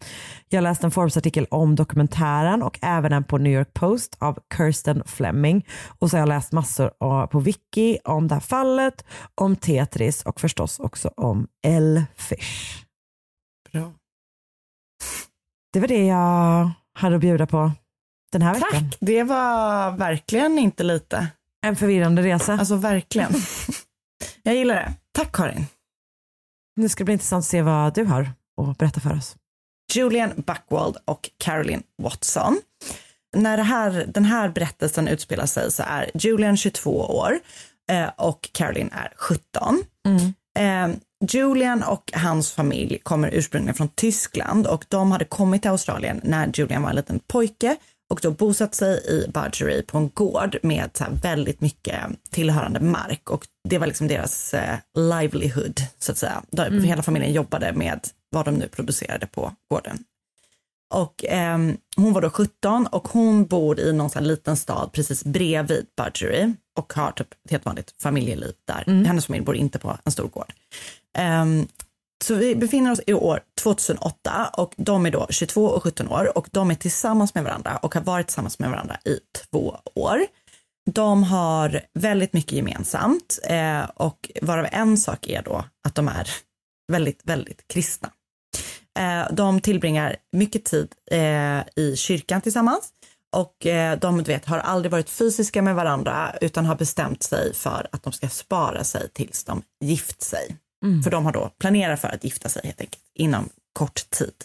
Jag läste en Forbes-artikel om dokumentären och även en på New York Post av Kirsten Fleming. Och så har jag läst massor på Wiki om det här fallet, om Tetris och förstås också om Elfish. Bra. Det var det jag hade att bjuda på den här veckan. Tack. Det var verkligen inte lite. En förvirrande resa. Alltså verkligen. [laughs] Jag gillar det. Tack Karin. Nu ska det bli intressant att se vad du har att berätta för oss. Julian Buckwald och Caroline Watson. När här, den här berättelsen utspelar sig så är Julian 22 år eh, och Caroline är 17. Eh, Julian och hans familj kommer ursprungligen från Tyskland och de hade kommit till Australien när Julian var en liten pojke och då bosatt sig i Budgery på en gård med så väldigt mycket tillhörande mark och det var liksom deras eh, livelihood så att säga. De, Hela familjen jobbade med vad de nu producerade på gården. Och ehm, hon var då 17 och hon bor i någon sån liten stad precis bredvid Budgery och har typ ett helt vanligt familjeliv där. Hennes familj bor inte på en stor gård. Ehm, så vi befinner oss i år 2008 och de är då 22 och 17 år och de är tillsammans med varandra och har varit tillsammans med varandra i två år. De har väldigt mycket gemensamt eh, och varav en sak är då att de är väldigt, väldigt kristna. Eh, de tillbringar mycket tid eh, i kyrkan tillsammans och eh, de du vet, har aldrig varit fysiska med varandra utan har bestämt sig för att de ska spara sig tills de gift sig. Mm. För de har då planerat för att gifta sig helt enkelt inom kort tid.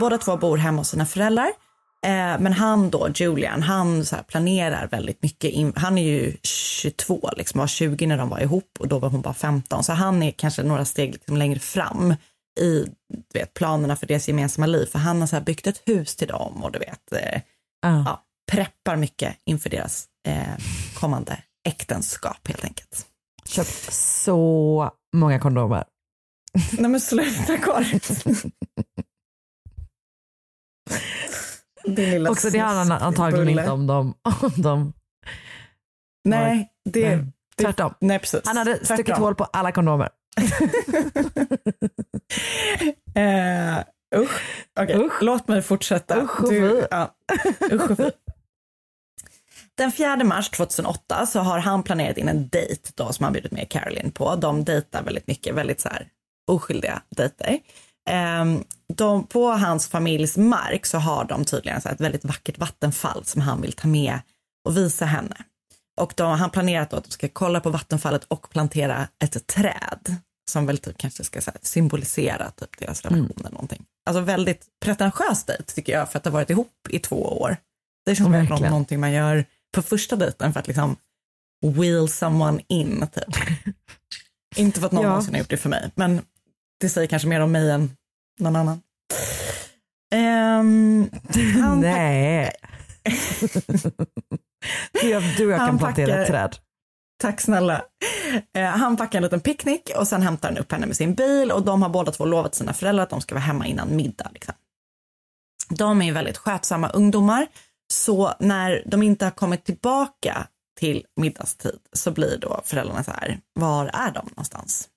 Båda två bor hemma hos sina föräldrar. Eh, men han då, Julian, han så planerar väldigt mycket. In, han är ju 22, liksom var 20 när de var ihop och då var hon bara 15. Så han är kanske några steg liksom längre fram i du vet, planerna för deras gemensamma liv. För han har så byggt ett hus till dem och du vet, eh, ja, preppar mycket inför deras eh, kommande äktenskap helt enkelt. Köpt så många kondomer. Nej men sluta Karin. [laughs] Lilla Också det handlar antagligen bulle. inte om dem. Om dem. Nej, det Nej. Tvärtom. Nej, precis. Han hade stuckit hål på alla kondomer. [laughs] Eh, usch. Okej, Låt mig fortsätta. Usch och fy. ja. [laughs] usch och. Den 4 mars 2008 så har han planerat in en dejt då som han bjudit med Caroline på. De dejtar väldigt mycket, väldigt så här oskyldiga dejter. Ehm, de, på hans familjs mark så har de tydligen så ett väldigt vackert vattenfall som han vill ta med och visa henne. Och de, han planerat då att de ska kolla på vattenfallet och plantera ett träd som väl typ kanske ska här, symbolisera typ deras relation eller någonting. Alltså väldigt pretentiös dejt tycker jag för att ha varit ihop i två år. Det känns verkligen Verkligen. någonting man gör på första dejten för att liksom wheel someone in typ. [laughs] Inte för att någon Ja. någonsin har gjort det för mig, men det säger kanske mer om mig än någon annan. [laughs] Han Nej. [laughs] du, du och jag Han kan plantera träd. Tack snälla. Eh, han packar en liten picknick och sen hämtar han upp henne med sin bil och de har båda två lovat sina föräldrar att de ska vara hemma innan middag. Liksom. De är ju väldigt skötsamma ungdomar så när de inte har kommit tillbaka till middagstid så blir då föräldrarna så här, var är de någonstans?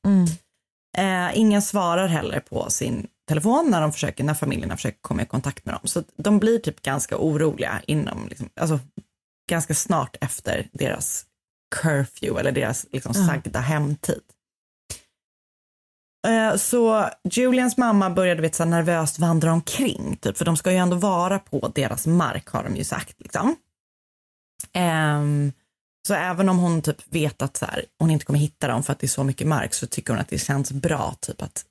Eh, ingen svarar heller på sin telefon när, de försöker, när familjerna försöker komma i kontakt med dem. Så de blir typ ganska oroliga inom, liksom, alltså, ganska snart efter deras curfew eller deras liksom, sagda hemtid. Eh, Så Julians mamma började vet, så nervöst vandra omkring, typ, för de ska ju ändå vara på deras mark har de ju sagt. Liksom. Ehm, så även om hon typ vet att så här, hon inte kommer hitta dem för att det är så mycket mark så tycker hon att det känns bra typ att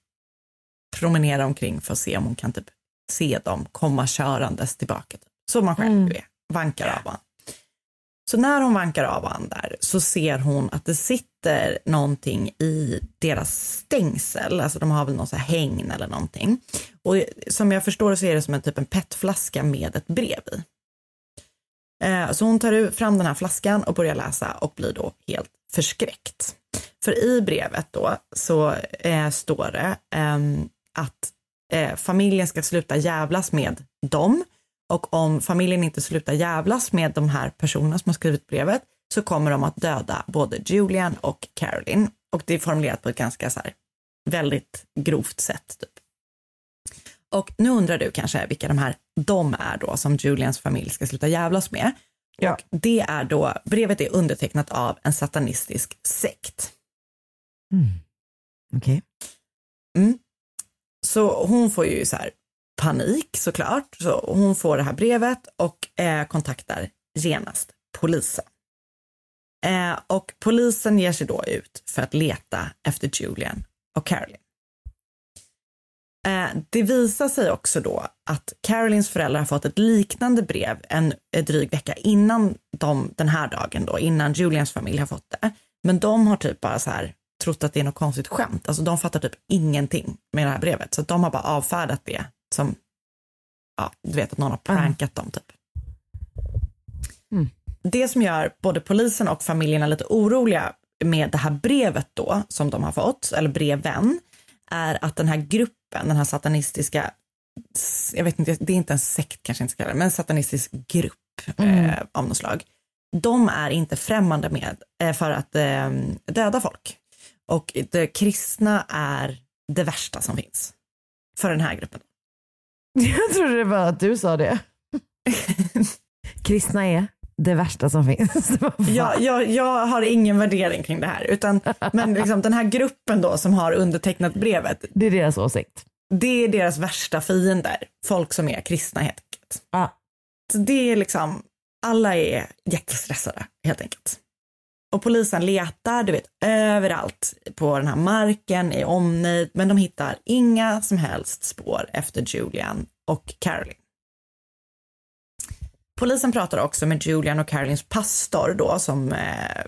promenera omkring för att se om hon kan typ se dem komma körandes tillbaka. Typ. Så man själv är, vankar av honom. Så när hon vankar av honom där så ser hon att det sitter någonting i deras stängsel, alltså de har väl någon så här hängn eller någonting. Och som jag förstår så är det som en typ en petflaska med ett brev i. Eh, Så hon tar fram den här flaskan och börjar läsa och blir då helt förskräckt. För i brevet då så eh, står det ehm, att eh, familjen ska sluta jävlas med dem och om familjen inte slutar jävlas med de här personerna som har skrivit brevet så kommer de att döda både Julian och Caroline. Och det är formulerat på ett ganska så här väldigt grovt sätt. Typ. Och nu undrar du kanske vilka de här de är då som Julians familj ska sluta jävlas med. Ja. Och det är då, brevet är undertecknat av en satanistisk sekt. Okej. Så hon får ju så här panik såklart. Så hon får det här brevet och eh, kontaktar genast polisen. Eh, och polisen ger sig då ut för att leta efter Julian och Caroline. Eh, det visar sig också då att Carolines föräldrar har fått ett liknande brev en eh, dryg vecka innan de, den här dagen då, innan Julians familj har fått det. Men de har typ bara så här trott att det är något konstigt skämt. Alltså de fattar typ ingenting med det här brevet. Så de har bara avfärdat det som, ja, du vet att någon har prankat dem typ. Det som gör både polisen och familjerna lite oroliga med det här brevet då, som de har fått, eller breven, är att den här gruppen, den här satanistiska, jag vet inte, det är inte en sekt kanske inte ska kalla det, men en satanistisk grupp eh, av något slag. De är inte främmande med eh, för att eh, döda folk. Och det kristna är det värsta som finns för den här gruppen. [laughs] Jag trodde det var att du sa det. [laughs] Kristna är det värsta som finns. [laughs] Jag, jag, jag har ingen värdering kring det här, utan, men liksom, den här gruppen då som har undertecknat brevet, Det är deras åsikt. det är deras värsta fiender, folk som är kristna helt enkelt. Ja. Så det är liksom, alla är jättestressade helt enkelt. Och polisen letar, du vet, överallt på den här marken, i omnejd, men de hittar inga som helst spår efter Julian och Caroline. Polisen pratar också med Julian och Carolines pastor då, som eh,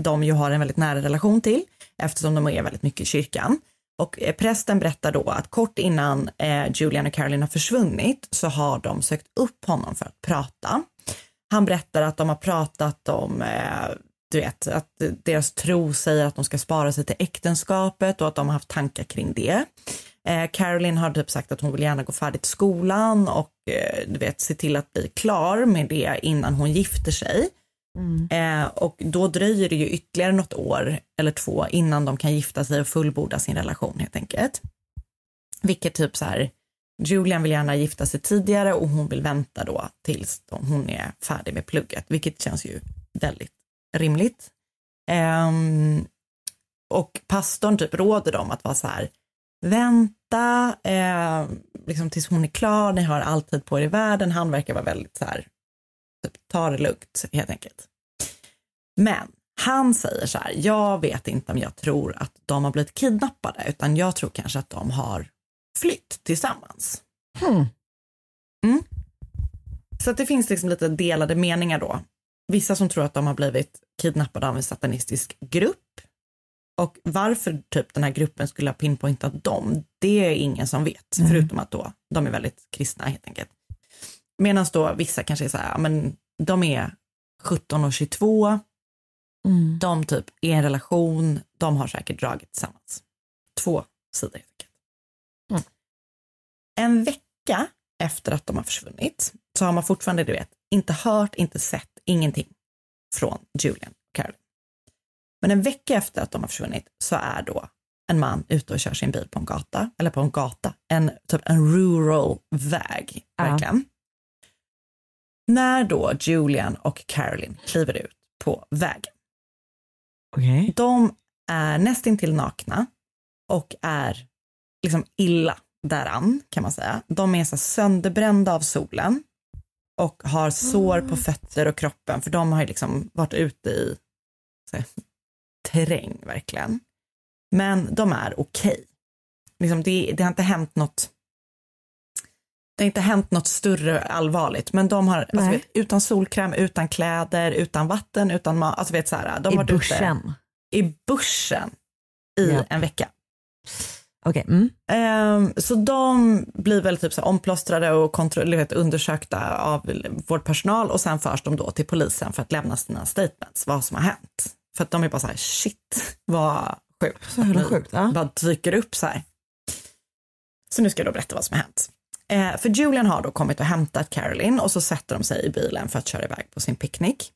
de ju har en väldigt nära relation till, eftersom de är väldigt mycket i kyrkan. Och eh, prästen berättar då att kort innan eh, Julian och Caroline har försvunnit så har de sökt upp honom för att prata. Han berättar att de har pratat om, eh, du vet, att deras tro säger att de ska spara sig till äktenskapet och att de har haft tankar kring det. Eh, Caroline har typ sagt att hon vill gärna gå färdigt skolan och eh, du vet, se till att bli klar med det innan hon gifter sig. Eh, och då dröjer det ju ytterligare något år eller två innan de kan gifta sig och fullborda sin relation helt enkelt. Vilket typ så här, Julian vill gärna gifta sig tidigare och hon vill vänta då tills hon är färdig med plugget, vilket känns ju väldigt rimligt. Ehm, och pastorn typ råder dem att vara så här, vänta eh, liksom tills hon är klar, ni har all tid på er i världen. Han verkar vara väldigt så här, typ, ta det lugnt helt enkelt. Men han säger så här, jag vet inte om jag tror att de har blivit kidnappade, utan jag tror kanske att de har flytt tillsammans. Mm. Så det finns liksom lite delade meningar då. Vissa som tror att de har blivit kidnappade av en satanistisk grupp. Och varför typ den här gruppen skulle ha pinpointat dem, det är ingen som vet, förutom att då de är väldigt kristna helt enkelt. Medan då vissa kanske är så här, men de är 17 och 22, de typ är i en relation, de har säkert dragit tillsammans. Två sidor helt enkelt. En vecka efter att de har försvunnit så har man fortfarande, du vet, inte hört, inte sett, ingenting från Julian och Caroline. Men en vecka efter att de har försvunnit så är då en man ute och kör sin bil på en gata, eller på en gata, en typ en rural väg, verkligen. När då Julian och Caroline kliver ut på vägen. De är nästintill nakna och är liksom illa däran kan man säga. De är så sönderbrända av solen och har sår på fötter och kroppen för de har ju liksom varit ute i terräng verkligen. Men de är okej. Liksom det, det har inte hänt något det har inte hänt något större allvarligt, men de har alltså, vet, utan solkräm, utan kläder, utan vatten, utan mat, alltså vet så här, de I har varit ute i bushen i Ja. en vecka. Okej. Mm. Ehm, så de blir väl typ så omplåstrade och kontro- vet, undersökta av vårdpersonal och sen förs de då till polisen för att lämna sina statements, vad som har hänt. För att de är bara så här, shit vad sjukt. Så jävla sjukt, ja. Bara dyker upp så här. Så nu ska jag då berätta vad som har hänt. Eh, för Julian har då kommit och hämtat Caroline och så sätter de sig i bilen för att köra iväg på sin picknick.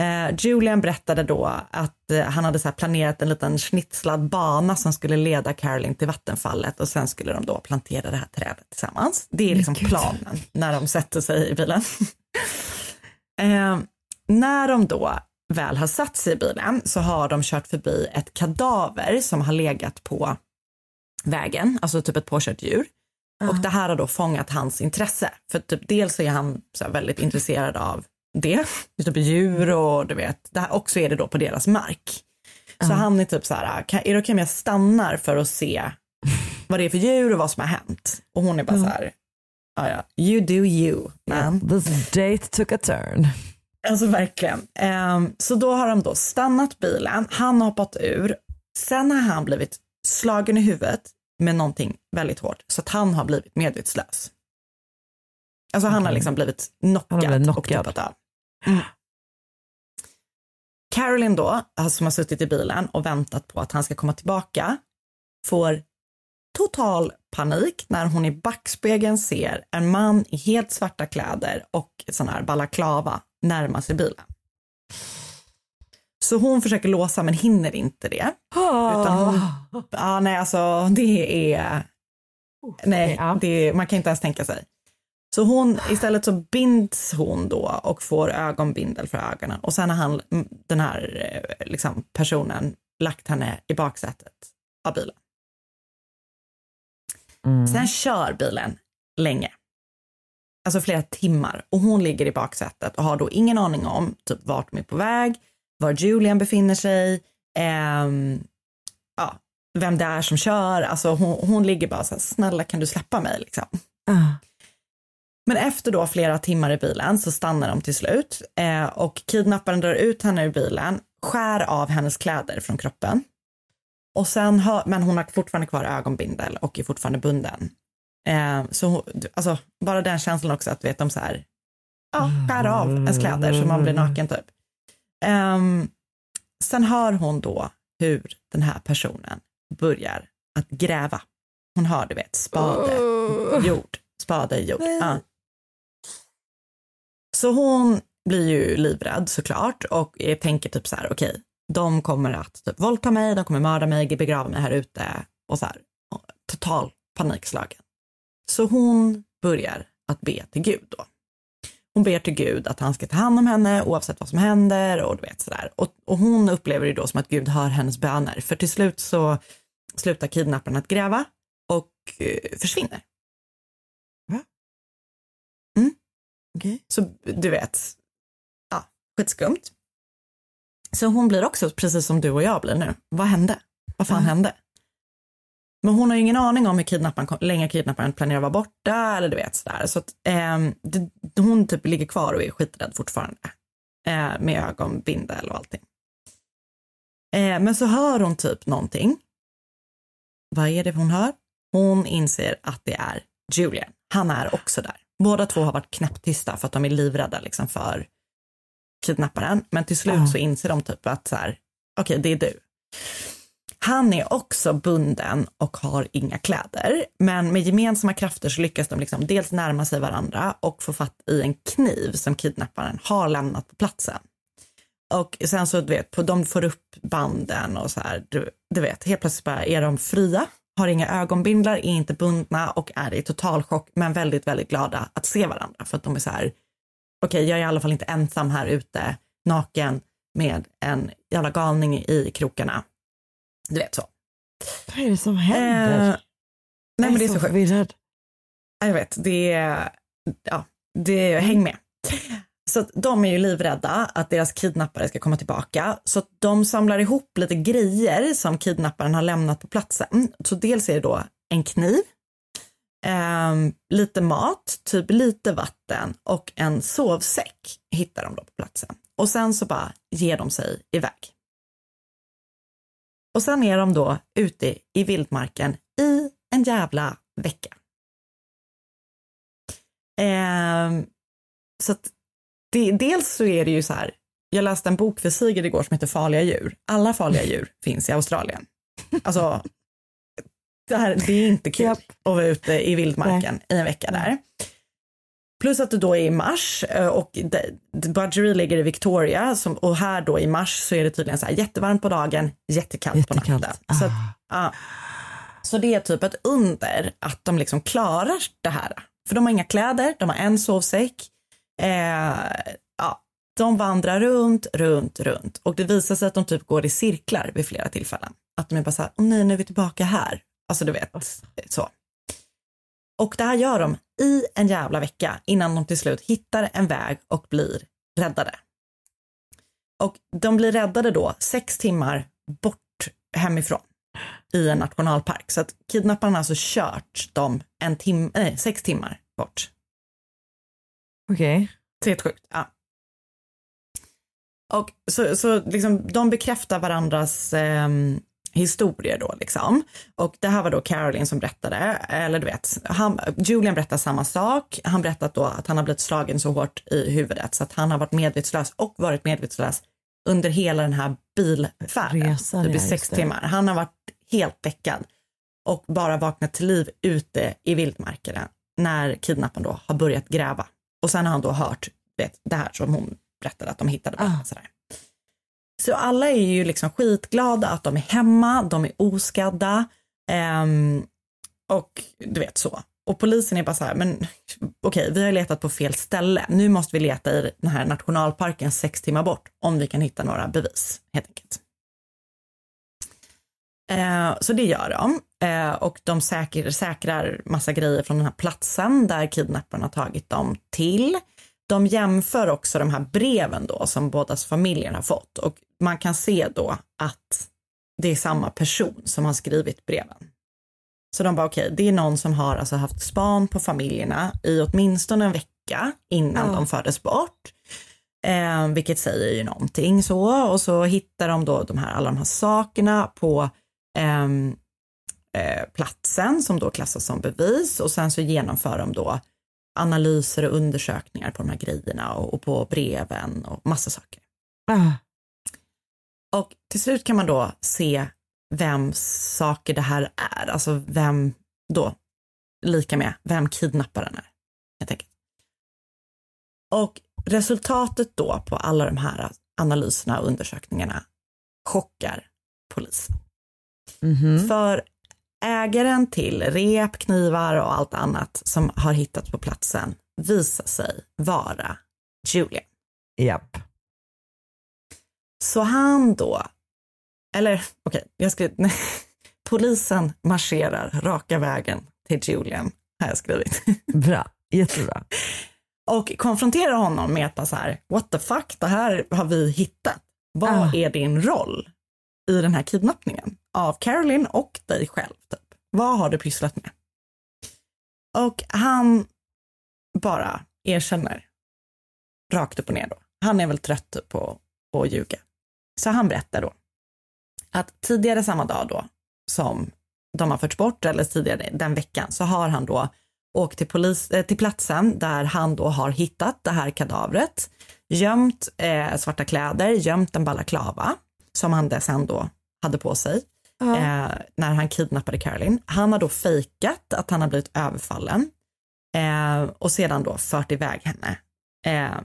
Eh, Julian berättade då att eh, han hade så planerat en liten schnitslad bana som skulle leda Caroline till vattenfallet och sen skulle de då plantera det här trädet tillsammans. Det är liksom planen när de sätter sig i bilen. [laughs] eh, när de då väl har satt sig i bilen så har de kört förbi ett kadaver som har legat på vägen, alltså typ ett påkört djur. Och det här har då fångat hans intresse. För typ dels är han väldigt intresserad av det, typ djur och du vet, det här, också är det då på deras mark. Så han är typ så här, kan, är det okej om jag stannar för att se vad det är för djur och vad som har hänt? Och hon är bara så här, ja you do you man. This date took a turn. Alltså verkligen. Ehm, så då har de då stannat bilen, han har hoppat ur, sen har han blivit slagen i huvudet med någonting väldigt hårt så att han har blivit medvetslös. Alltså han har liksom blivit knockad, blivit och knockad. tuppat av. Mm. Caroline då, alltså, som har suttit i bilen och väntat på att han ska komma tillbaka, får total panik när hon i backspegeln ser en man i helt svarta kläder och sån här balaklava närma sig bilen. Så hon försöker låsa men hinner inte det. Utan hon, ja, nej, alltså det är, nej, det, man kan inte ens tänka sig. Så hon, istället så binds hon då och får ögonbindel för ögonen och sen har han, den här eh, liksom, personen lagt henne i baksätet av bilen. Sen kör bilen länge. Alltså flera timmar. Och hon ligger i baksätet och har då ingen aning om typ vart de är på väg, var Julian befinner sig, ehm, ja, vem det är som kör. Alltså hon, hon ligger bara så här, snälla kan du släppa mig liksom. Men efter då flera timmar i bilen så stannar de till slut eh, och kidnapparen drar ut henne ur bilen, skär av hennes kläder från kroppen. Och sen hör, men hon har fortfarande kvar ögonbindel och är fortfarande bunden. Eh, så hon- alltså, bara den känslan också att vet de så här, ja, skär av ens kläder så man blir naken typ. Ehm, sen hör hon då hur den här personen börjar att gräva. Hon hör, du vet, spade, jord, spade i jord. Ja. Så hon blir ju livrädd såklart och tänker typ så här, okej, de kommer att typ våldta mig, de kommer mörda mig, begrava mig här ute och så här, total panikslagen. Så hon börjar att be till Gud då. Hon ber till Gud att han ska ta hand om henne oavsett vad som händer och du vet sådär. Och, och hon upplever det då som att Gud hör hennes böner. För till slut så slutar kidnapparen att gräva och eh, försvinner. Va? Mm. Okej. Så du vet, ja, skitskumt. Så hon blir också precis som du och jag blir nu. Vad hände? Vad fan Ja. hände? Men hon har ju ingen aning om hur kidnapparen, länge kidnapparen planerar att vara borta eller du vet sådär. Så att ehm, det, hon typ ligger kvar och är skiträdd fortfarande. Eh, med ögonbindel och allting. Eh, men så hör hon typ någonting. Vad är det hon hör? Hon inser att det är Julian. Han är också där. Båda två har varit knäpptysta för att de är livrädda liksom för kidnapparen. Men till slut så inser de typ att så här, okej det är du. Han är också bunden och har inga kläder. Men med gemensamma krafter så lyckas de liksom dels närma sig varandra och få fatt i en kniv som kidnapparen har lämnat på platsen. Och sen så, du vet, de får upp banden och så här, du, du vet, helt plötsligt bara är de fria, har inga ögonbindlar, är inte bundna och är i total chock, men väldigt, väldigt glada att se varandra för att de är så här, okej, jag är i alla fall inte ensam här ute, naken med en jävla galning i krokarna. Du vet så. Vad är det som händer? Eh, nej men det är så förvirrad. Ja, Jag vet, det är, ja, det är, häng med. Så de är ju livrädda att deras kidnappare ska komma tillbaka. Så de samlar ihop lite grejer som kidnapparen har lämnat på platsen. Så dels är det då en kniv, ehm, lite mat, typ lite vatten och en sovsäck hittar de då på platsen. Och sen så bara ger de sig iväg. Och sen är de då ute i vildmarken i en jävla vecka. Ehm, så att det, dels så är det ju så här, jag läste en bok för Sigrid igår som heter Farliga djur. Alla farliga djur [laughs] finns i Australien. Alltså, det, här, det är inte kul Japp. att vara ute i vildmarken i en vecka där. Plus att det då är i mars eh, och Budgeree ligger i Victoria som, och här då i mars så är det tydligen så här jättevarmt på dagen, jättekallt, på Jättekallt. natten. Så, att, Ah. så det är typ ett under att de liksom klarar det här. För de har inga kläder, de har en sovsäck. Eh, ja, de vandrar runt, runt, runt och det visar sig att de typ går i cirklar vid flera tillfällen. Att de är bara så här, åh nej, nu är vi tillbaka här. Alltså du vet, så. Och det här gör de i en jävla vecka innan de till slut hittar en väg och blir räddade. Och de blir räddade då sex timmar bort hemifrån i en nationalpark. Så att kidnapparna har alltså kört dem en tim nej, sex timmar bort. Okej. Det är helt sjukt. Ja. Och så, så liksom, de bekräftar varandras ehm, historier då liksom. Och det här var då Caroline som berättade, eller du vet, han, Julian berättar samma sak. Han berättat då att han har blivit slagen så hårt i huvudet så att han har varit medvetslös och varit medvetslös under hela den här bilfärden. Resan, typ i sex timmar. Han har varit helt däckad och bara vaknat till liv ute i vildmarken när kidnapparen då har börjat gräva. Och sen har han då hört vet, det här som hon berättade att de hittade. Ah. Sådär. Så alla är ju liksom skitglada att de är hemma, de är oskadda ehm, och du vet så. Och polisen är bara så här, men okej, vi har letat på fel ställe. Nu måste vi leta i den här nationalparken sex timmar bort om vi kan hitta några bevis helt enkelt. Eh, så det gör de. Eh, och de säker, säkrar massa grejer från den här platsen där kidnapparna tagit dem till. De jämför också de här breven då som bådas familjer har fått och man kan se då att det är samma person som har skrivit breven. Så de bara okej, det är någon som har alltså haft span på familjerna i åtminstone en vecka innan Ja. de fördes bort. Eh, vilket säger ju någonting så och så hittar de då de här, alla de här sakerna på ehm, eh, platsen som då klassas som bevis och sen så genomför de då analyser och undersökningar på de här grejerna och, och på breven och massa saker. Ah. Och till slut kan man då se vems saker det här är, alltså vem då, lika med vem kidnapparen är. Helt enkelt. Och resultatet då på alla de här analyserna och undersökningarna chockar polisen. Mhm. För ägaren till rep, knivar och allt annat som har hittats på platsen visar sig vara Julian. Japp. Så han då, eller okej, jag ska, nej, [laughs] polisen marscherar raka vägen till Julian, har jag skrivit. [laughs] Bra, jättebra. Och konfronterar honom med att så här, what the fuck, det här har vi hittat. Vad Ah. är din roll i den här kidnappningen av Caroline och dig själv? Typ? Vad har du pysslat med? Och han bara erkänner rakt upp och ner då. Han är väl trött på att ljuga. Så han berättar då att tidigare samma dag då som de har förts bort eller tidigare den veckan så har han då åkt till, polis, eh, till platsen där han då har hittat det här kadavret, gömt eh, svarta kläder, gömt en balaklava som han sen då hade på sig eh, när han kidnappade Caroline. Han har då fejkat att han har blivit överfallen eh, och sedan då fört iväg henne. Eh,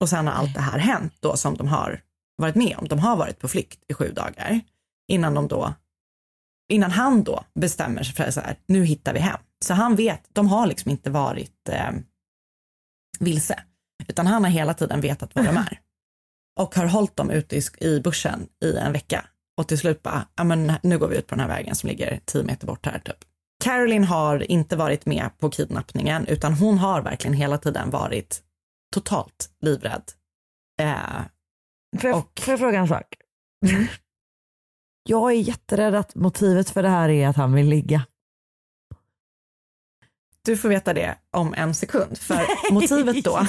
och sen har allt det här hänt då som de har varit med om. De har varit på flykt i sju dagar innan de då innan han då bestämmer sig för att så här, nu hittar vi hem. Så han vet, de har liksom inte varit eh, vilse, utan han har hela tiden vetat var de [laughs] är. Och har hållit dem ute i, i bussen i en vecka. Och till slut bara, ja men nu går vi ut på den här vägen som ligger tio meter bort här typ. Caroline har inte varit med på kidnappningen, utan hon har verkligen hela tiden varit totalt livrädd. Eh, Får jag, Och- får jag fråga en sak? Jag är jätterädd att motivet för det här är att han vill ligga. Du får veta det om en sekund, för motivet då. [laughs]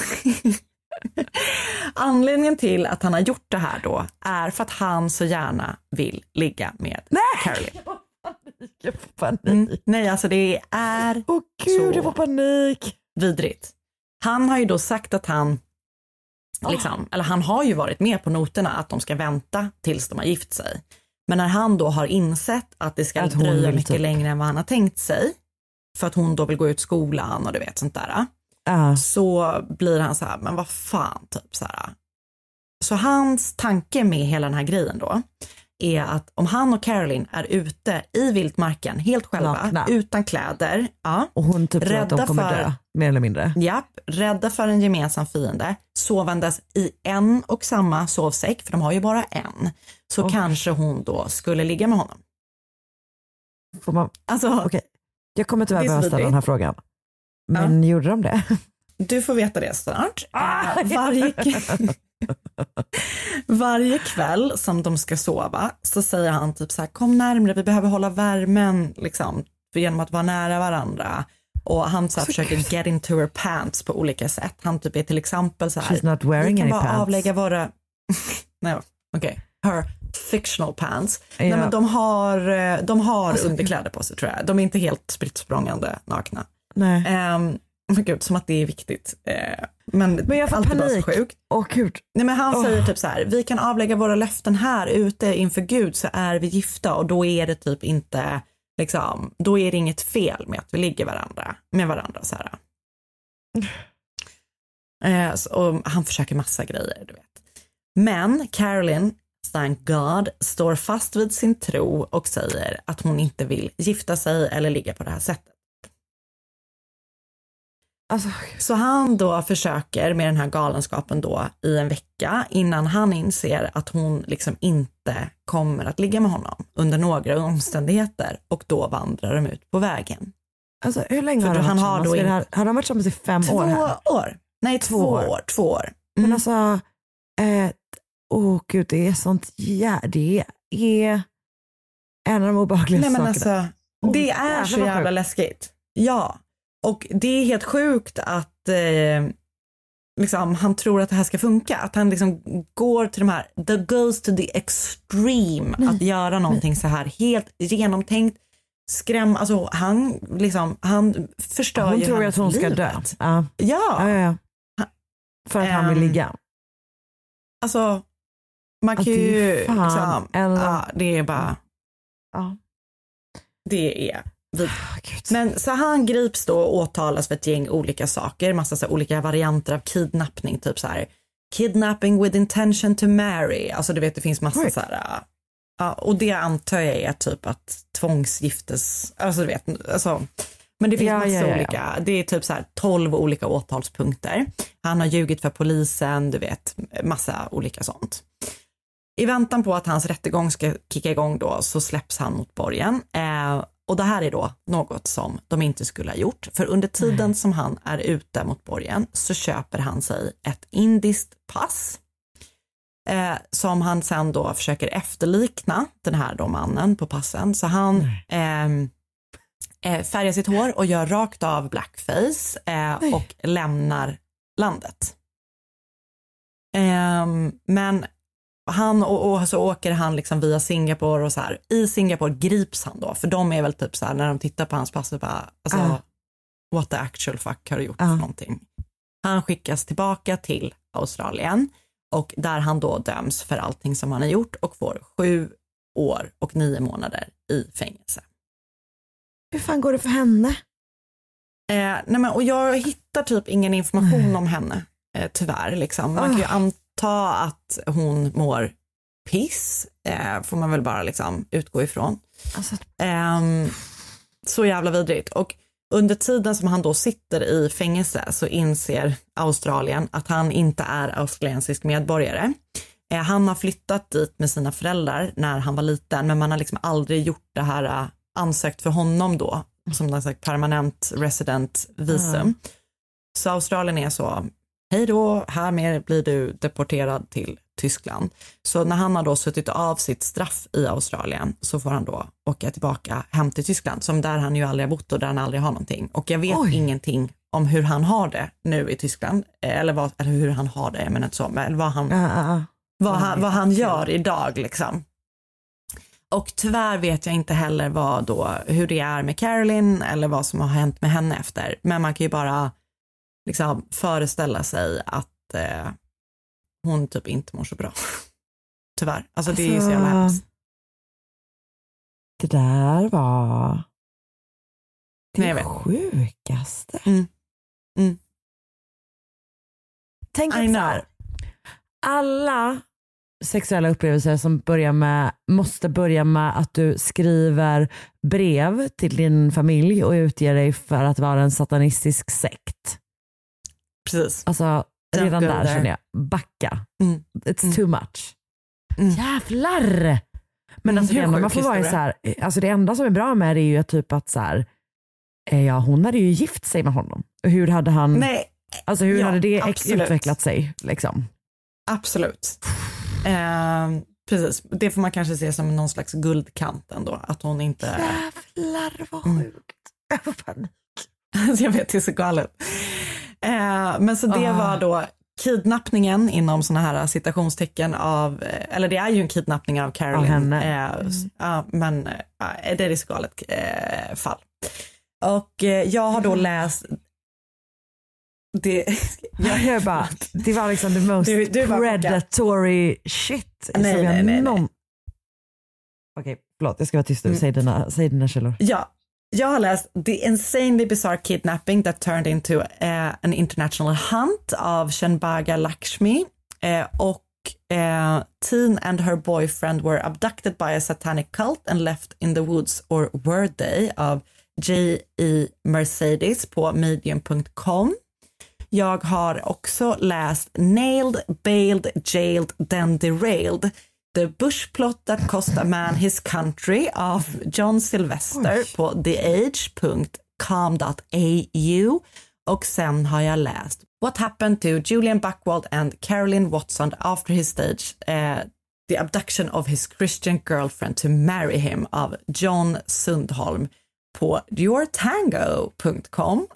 [laughs] Anledningen till att han har gjort det här då är för att han så gärna vill ligga med Caroline. Jag får panik. Mm. Nej, alltså det är Åh gud, Så. jag får panik. vidrigt. Han har ju då sagt att han, Ah. liksom, eller han har ju varit med på noterna att de ska vänta tills de har gift sig. Men när han då har insett att det ska Att dröja mycket typ- längre än vad han har tänkt sig, för att hon då vill gå ut skolan och du vet sånt där. Ja. så blir han så här, men vad fan, typ så här. Så hans tanke med hela den här grejen då är att om han och Caroline är ute i vildmarken helt själva, Nakna. utan kläder, ja, Och hon typ tror att de kommer för- dö, mer eller mindre. japp, rädda för en gemensam fiende, sovandes i en och samma sovsäck, för de har ju bara en, så Oj. kanske hon då skulle ligga med honom. Får man, Alltså, Okej. jag kommer tyvärr behöva ställa den här frågan. Men gjorde de det? [laughs] Du får veta det snart. Ah! Eh, varje, [laughs] varje kväll som de ska sova så säger han typ så här, kom närmre, vi behöver hålla värmen liksom, genom att vara nära varandra. Och han så här, försöker get into her pants på olika sätt. Han typ är till exempel så här, She's not wearing vi kan bara pants. avlägga våra, [laughs] nej okej, her fictional pants. Nej, Ja. men de har, eh, de har Alltså, underkläder på sig tror jag. De är inte helt spritt nakna. Nej. Um, men gud, som att det är viktigt. Eh, men Men jag får allt är bara så panik. sjukt. Åh gud. Nej, men han Åh. säger typ så här, vi kan avlägga våra löften här ute inför Gud så är vi gifta och då är det typ inte, liksom, då är det inget fel med att vi ligger varandra, med varandra så här. Eh, så, och han försöker massa grejer, du vet. Men Caroline, thank God, står fast vid sin tro och säger att hon inte vill gifta sig eller ligga på det här sättet. Alltså, Så han då försöker med den här galenskapen då i en vecka innan han inser att hon liksom inte kommer att ligga med honom under några omständigheter och då vandrar de ut på vägen. alltså hur länge För har de han varit har har de varit tillsammans i fem Två år här? år. Nej, två, Två år. år. Två år. Men Mm. alltså, eh, åh gud det är sånt, ja, det är en av de obehagligaste Nej men sakerna. alltså, det är så vad jävla läskigt. Ja, och det är helt sjukt att eh, liksom, han tror att det här ska funka. Att han liksom går till de här, the goes to the extreme, att göra någonting så här helt genomtänkt, skräm, alltså han liksom, han förstör Hon ju tror ju att hon ska dö. livet. Ja. Ja, Ja, ja. För att han vill Ehm, ligga. alltså man kan ju, liksom, ja, det är bara, Ja. det är vid. Men så han grips då och åtalas för ett gäng olika saker, massa så olika varianter av kidnappning, typ så här kidnapping with intention to marry. Alltså du vet det finns massa så här, ja, och det antar jag är typ att tvångsgiftes, alltså du vet, alltså men det finns Ja, massa ja, ja. olika, det är typ så här 12 olika åtalspunkter. Han har ljugit för polisen, du vet, massa olika sånt. I väntan på att hans rättegång ska kicka igång då så släpps han mot borgen. Eh, och det här är då något som de inte skulle ha gjort. För under tiden som han är ute mot borgen så köper han sig ett indiskt pass. Eh, som han sen då försöker efterlikna den här då mannen på passen. Så han ehm, eh, färgar sitt hår och gör rakt av blackface eh, och lämnar landet. Ehm, men han och, och så åker han liksom via Singapore och så här. I Singapore grips han då, för de är väl typ så här när de tittar på hans pass och bara, alltså Ah. what the actual fuck har du gjort Ah. för någonting? Han skickas tillbaka till Australien och där han då döms för allting som han har gjort och får sju år och nio månader i fängelse. Hur fan går det för henne? Eh, nej men, och jag hittar typ ingen information om henne, eh, tyvärr. Liksom. Man kan ju Anta att hon mår piss, eh, får man väl bara liksom utgå ifrån. Alltså, Ehm, så jävla vidrigt. Och under tiden som han då sitter i fängelse så inser Australien att han inte är australiensisk medborgare. Eh, han har flyttat dit med sina föräldrar när han var liten, men man har liksom aldrig gjort det här, eh, ansökt för honom då, som någon slags permanent resident visum. Så Australien är så, hej då, härmed blir du deporterad till Tyskland. Så när han har då suttit av sitt straff i Australien så får han då åka tillbaka hem till Tyskland, som där han ju aldrig har bott och där han aldrig har någonting. Och jag vet Oj. ingenting om hur han har det nu i Tyskland, eh, eller, vad, eller hur han har det, menar inte så, men vad han, ja. vad han, vad han gör idag liksom. Och tyvärr vet jag inte heller vad då, hur det är med Caroline eller vad som har hänt med henne efter. Men man kan ju bara liksom föreställa sig att eh, hon typ inte mår så bra. [laughs] Tyvärr. Alltså det är ju så jävla Alltså, hemskt. Det där var det Nej, sjukaste. Mm. Mm. Tänk att så här, alla sexuella upplevelser som börjar med, måste börja med att du skriver brev till din familj och utger dig för att vara en satanistisk sekt. Precis. Alltså redan där there. känner jag, backa. Mm. It's Mm. too much. Mm. Jävlar! Men Mm, alltså det hur enda man sjuk får vara är så historia. här, alltså det enda som är bra med det är ju typ att så här, eh, ja hon hade ju gift sig med honom. Hur hade han, Nej, alltså hur ja, hade det absolut. utvecklat sig liksom? absolut. Eh, precis, det får man kanske se som någon slags guldkant ändå, att hon inte... Jävlar vad Mm. sjukt. Jag får panik. [laughs] jag vet, det är så galet. Eh, men så det Ah. var då kidnappningen inom sådana här citationstecken av, eh, eller det är ju en kidnappning av Caroline. Av. Eh, s- ja, men eh, det är ett så galet eh, fall. Och eh, jag har då läst det, [laughs] Jag hör bara, det var liksom the most Du- du predatory shit Nej, som jag nej, nej, någon... Okej, förlåt jag ska vara tyst nu. Mm. Säg, dina, säg dina källor. Ja, jag har läst The Insanely Bizarre Kidnapping That Turned Into uh, an International Hunt av Shenbaga Lakshmi uh, och uh, Teen and her boyfriend were abducted by a satanic cult and left in the woods or were they av J.E. Mercedes på medium.com. Jag har också läst Nailed, Bailed, Jailed, Then Derailed The Bush Plot That Cost a Man His Country av John Sylvester Oj. på theage.com.au och sen har jag läst What Happened to Julian Buckwald and Caroline Watson after his stage eh, The Abduction of His Christian Girlfriend to Marry Him av John Sundholm på yourtango.com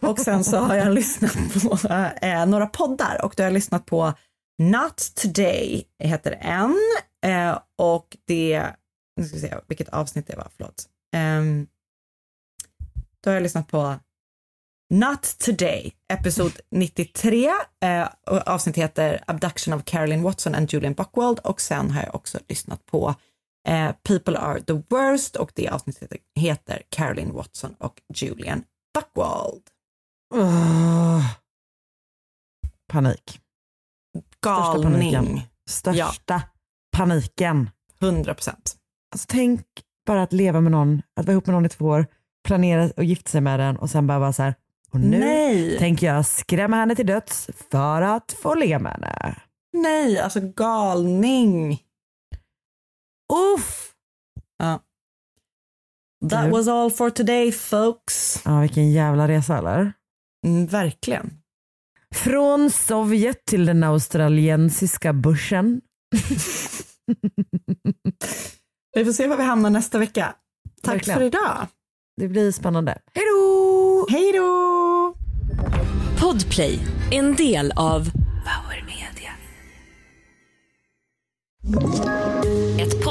och sen så har jag lyssnat på eh, några poddar. Och då har jag lyssnat på Not Today heter en eh, och det, nu ska vi se vilket avsnitt det var, förlåt. Um, då har jag lyssnat på Not Today, episod [laughs] 93. Eh, avsnitt heter Abduction of Caroline Watson and Julian Buckwald och sen har jag också lyssnat på Eh, People are the worst och det avsnittet heter Caroline Watson och Julian Buckwald. Åh. Panik. Största paniken. Galning. Största paniken. 100 procent. Alltså, tänk bara att leva med någon, att vara ihop med någon i två år, planera och gifta sig med den och sen bara vara så här, och nu Nej. tänker jag skrämma henne till döds för att få ligga med henne. Nej, alltså galning. Uff! Ja. That was all for today folks. Ja, vilken jävla resa eller? Mm, verkligen. Från Sovjet till den australiensiska börsen. Vi får se var vi hamnar nästa vecka. Tack Verkligen. för idag. Det blir spännande. Hej då! Hej då! Podplay, en del av Power Media.